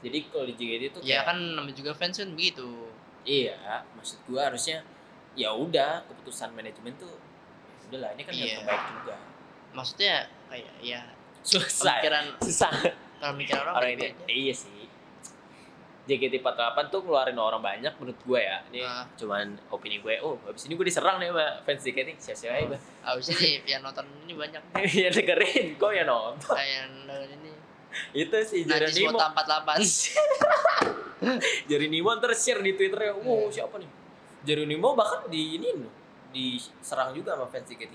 Speaker 2: jadi kalau di JKT itu
Speaker 1: Ya
Speaker 2: kayak-
Speaker 1: kan namanya juga fans kan begitu.
Speaker 2: Iya maksud gue harusnya ya udah keputusan manajemen tuh ya udahlah ini kan yang
Speaker 1: Iya.
Speaker 2: terbaik juga.
Speaker 1: Maksudnya kayak ya
Speaker 2: susah.
Speaker 1: Pemikiran
Speaker 2: susah.
Speaker 1: pemikiran orang,
Speaker 2: orang ini
Speaker 1: aja.
Speaker 2: iya sih. JKT48 tuh ngeluarin orang banyak menurut gue ya. Ini
Speaker 1: Ah.
Speaker 2: cuman opini gue oh habis ini gue diserang nih sama fans JKT siapa-siapa aja gue
Speaker 1: Abis ini yang nonton ini banyak.
Speaker 2: Ya dengerin kok ya nonton.
Speaker 1: Kayak yang nonton ini.
Speaker 2: Itu sih
Speaker 1: Najis
Speaker 2: Jeronimo
Speaker 1: Wota 48
Speaker 2: Jeronimo ntar share di twitternya wow
Speaker 1: Iya.
Speaker 2: siapa nih? Jeronimo bahkan di ini loh diserang juga sama fans JKT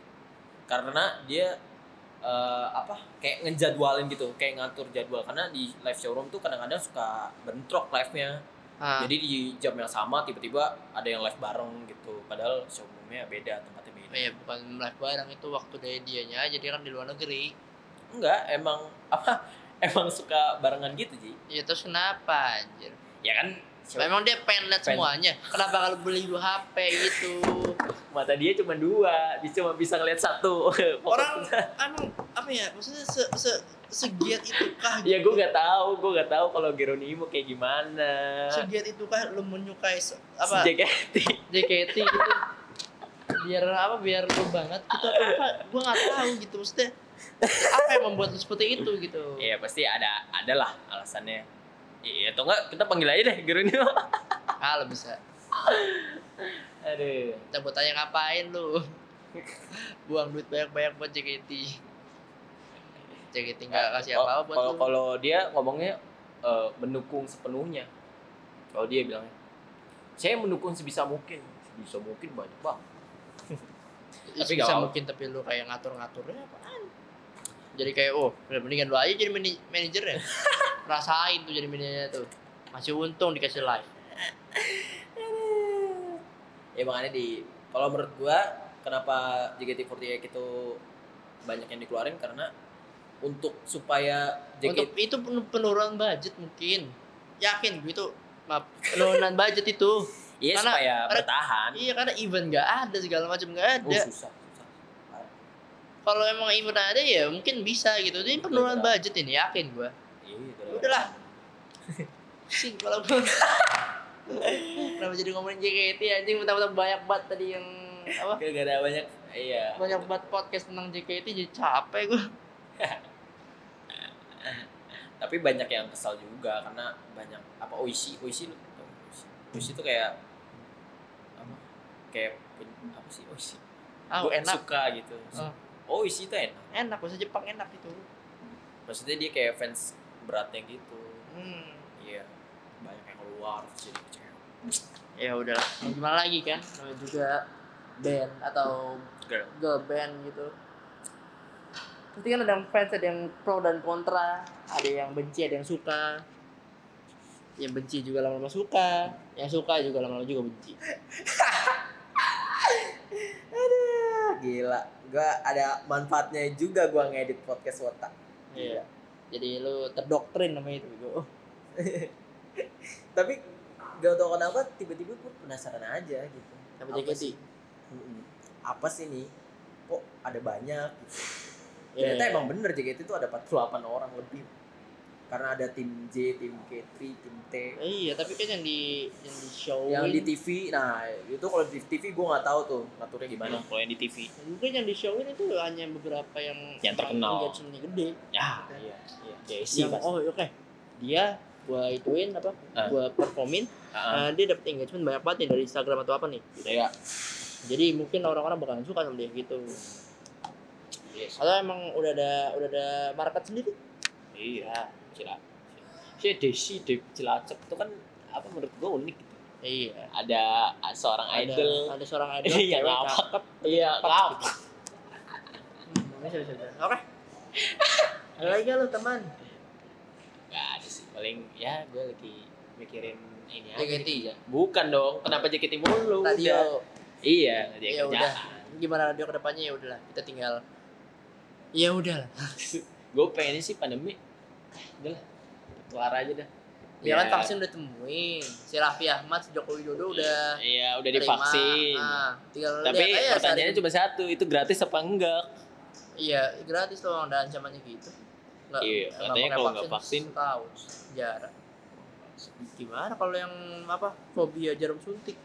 Speaker 2: karena dia eh, apa kayak ngejadwalin gitu kayak ngatur jadwal. Karena di live showroom tuh kadang-kadang suka bentrok live-nya.
Speaker 1: Ah,
Speaker 2: jadi di jam yang sama tiba-tiba ada yang live bareng gitu. Padahal showroomnya beda tempatnya beda.
Speaker 1: Oh ya bukan live bareng itu waktu dari dianya. Aja dia kan di luar negeri.
Speaker 2: Enggak emang apa emang suka barengan gitu sih
Speaker 1: ya terus kenapa anjir?
Speaker 2: Ya kan
Speaker 1: memang dia pengen lihat semuanya. Kenapa kalau beli dua HP gitu?
Speaker 2: Mata dia cuma dua. Dia cuma bisa ngeliat satu.
Speaker 1: Orang emang apa ya? Maksudnya se se segiat itu kah
Speaker 2: ya gue nggak tahu. Gue nggak tahu kalau Geronimo kayak gimana.
Speaker 1: Segiat itu kah lu menyukai se- apa?
Speaker 2: JKT
Speaker 1: JKT gitu. Biar apa biar lu banget gitu. Apa gue nggak tahu gitu. Maksudnya apa yang membuat lu seperti itu gitu?
Speaker 2: Iya pasti ada ada lah alasannya iya atau enggak kita panggil aja deh Geronimo
Speaker 1: ah lo bisa.
Speaker 2: Aduh.
Speaker 1: Kita buat tanya ngapain lu? Buang duit banyak-banyak buat JKT JKT nggak kasih
Speaker 2: Kalau-
Speaker 1: apa-apa buat
Speaker 2: kalau
Speaker 1: lu.
Speaker 2: kalau dia ngomongnya eh, mendukung sepenuhnya. Kalau dia bilangnya saya mendukung sebisa mungkin sebisa mungkin banyak banget. Tapi
Speaker 1: bisa mungkin tapi lu kayak ngatur-ngaturnya apaan? Jadi kayak oh mendingan lu aja jadi manajer ya rasain tuh jadi manajernya tuh. Masih untung dikasih live.
Speaker 2: Ya makanya di kalau menurut gua kenapa JKT48 itu banyak yang dikeluarin? Karena untuk supaya
Speaker 1: untuk
Speaker 2: JKT
Speaker 1: itu pen- penurunan budget mungkin. Yakin gue itu maaf, penurunan budget itu.
Speaker 2: Iya
Speaker 1: Karena-
Speaker 2: supaya
Speaker 1: karena-
Speaker 2: bertahan.
Speaker 1: iya karena event nggak ada segala macam nggak
Speaker 2: Oh,
Speaker 1: ada.
Speaker 2: susah, susah.
Speaker 1: kalau emang event ada ya mungkin bisa gitu. Ini penurunan budget ini yakin gue
Speaker 2: Iya, gitu.
Speaker 1: Udahlah. sih kalau gue kenapa jadi ngomongin JKT anjing mentang-mentang banyak banget tadi yang apa
Speaker 2: Gak ada banyak iya.
Speaker 1: banyak banget podcast tentang JKT jadi capek gue
Speaker 2: Tapi banyak yang kesal juga karena banyak apa Oishi, Oishi lu Oishi. Oishi tuh kayak apa? Kayak apa sih Oishi?
Speaker 1: Ah,
Speaker 2: Gua
Speaker 1: enak.
Speaker 2: suka gitu oh isi itu enak
Speaker 1: Enak bahasa Jepang enak itu.
Speaker 2: maksudnya dia kayak fans beratnya gitu
Speaker 1: Hmm.
Speaker 2: iya banyak yang keluar jadi kecewa
Speaker 1: Ya udahlah. Gimana lagi kan? Namanya juga band atau
Speaker 2: girl
Speaker 1: girl band gitu. Pasti kan ada yang fans, ada yang pro dan kontra, ada yang benci, ada yang suka. Yang benci juga lama-lama suka, yang suka juga lama-lama juga benci.
Speaker 3: Gila, gua ada manfaatnya juga gua ngedit podcast Wota.
Speaker 1: Iya. Jadi lu terdoktrin namanya itu. Bego.
Speaker 3: Tapi gak tau kenapa tiba-tiba gue penasaran aja gitu.
Speaker 1: Sama
Speaker 3: Apa sih? Mm-mm. Apa sih nih? Kok ada banyak gitu.
Speaker 1: Iya.
Speaker 3: Ternyata emang bener JKT itu ada 48 orang lebih. Karena ada tim J, tim K3, tim T.
Speaker 1: Iya, tapi kan yang di yang di show
Speaker 3: Yang di TV, nah itu kalau di TV gue nggak tahu tuh ngaturnya gimana.
Speaker 2: Mana kalau yang di TV?
Speaker 1: mungkin yang di showin itu hanya beberapa yang
Speaker 2: Yang terkenal.
Speaker 1: engagementnya gede
Speaker 2: Ya, iya, iya. Jesse
Speaker 1: yang
Speaker 2: pasti.
Speaker 1: oh oke dia gua ituin apa
Speaker 2: Ah.
Speaker 1: gua performin
Speaker 2: Ah,
Speaker 1: eh, dia dapet engagement banyak banget nih dari Instagram atau apa nih
Speaker 2: gitu ya.
Speaker 1: jadi mungkin orang-orang bakalan suka sama dia gitu
Speaker 2: Yes.
Speaker 1: atau emang udah ada udah ada market sendiri
Speaker 2: Iya, Cila. Si Desi di Cilacap itu kan apa menurut gua unik gitu.
Speaker 1: iya
Speaker 2: Ada seorang
Speaker 1: ada
Speaker 2: idol.
Speaker 1: ada seorang idol
Speaker 2: Iya, ngapa? Iya,
Speaker 1: Ngapa?
Speaker 2: ngapa?
Speaker 1: Hmm, bisa bisa bisa oke ada lagi lu teman
Speaker 2: Gak ada sih. Paling ya gue lagi mikirin ini aja.
Speaker 1: JKT ya
Speaker 2: Bukan dong. Kenapa JKT mulu?
Speaker 1: yo
Speaker 2: Iya, dia
Speaker 1: ya udah gimana radio ke depannya ya udahlah kita tinggal ya udahlah
Speaker 2: Gue pengen sih pandemi. Udah lah. Keluar aja dah.
Speaker 1: ya kan vaksin udah temuin si Raffi Ahmad si Joko Widodo udah
Speaker 2: Iya, udah
Speaker 1: terima.
Speaker 2: divaksin.
Speaker 1: Ah, tinggal
Speaker 2: Tapi
Speaker 1: aja
Speaker 2: pertanyaannya cuma satu, itu gratis apa enggak?
Speaker 1: iya gratis doang ada ancamannya gitu nggak
Speaker 2: Iya, katanya kalau nggak vaksin-
Speaker 1: tahu jarak gimana kalau yang apa fobia jarum suntik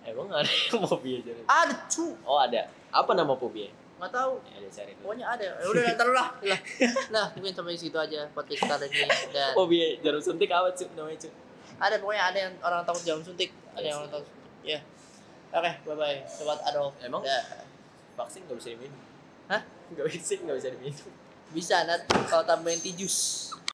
Speaker 2: Emang ada yang mau biaya
Speaker 1: ada cu
Speaker 2: Oh ada. Apa nama fobia?
Speaker 1: Nggak tahu
Speaker 2: Ya, cari dulu.
Speaker 1: pokoknya ada ya udah ntar lah lah nah mungkin sampai situ aja podcast hari ini dan
Speaker 2: Fobia jarum suntik apa cuy namanya cuy?
Speaker 1: ada pokoknya ada yang orang takut jarum suntik ada yang orang takut ya oke bye bye sobat Adolf
Speaker 2: Emang?
Speaker 1: Dah.
Speaker 2: Vaksin nggak bisa diminum.
Speaker 1: Hah?
Speaker 2: Nggak bisa, nggak bisa diminum.
Speaker 1: bisa nanti kalau tambahin tijus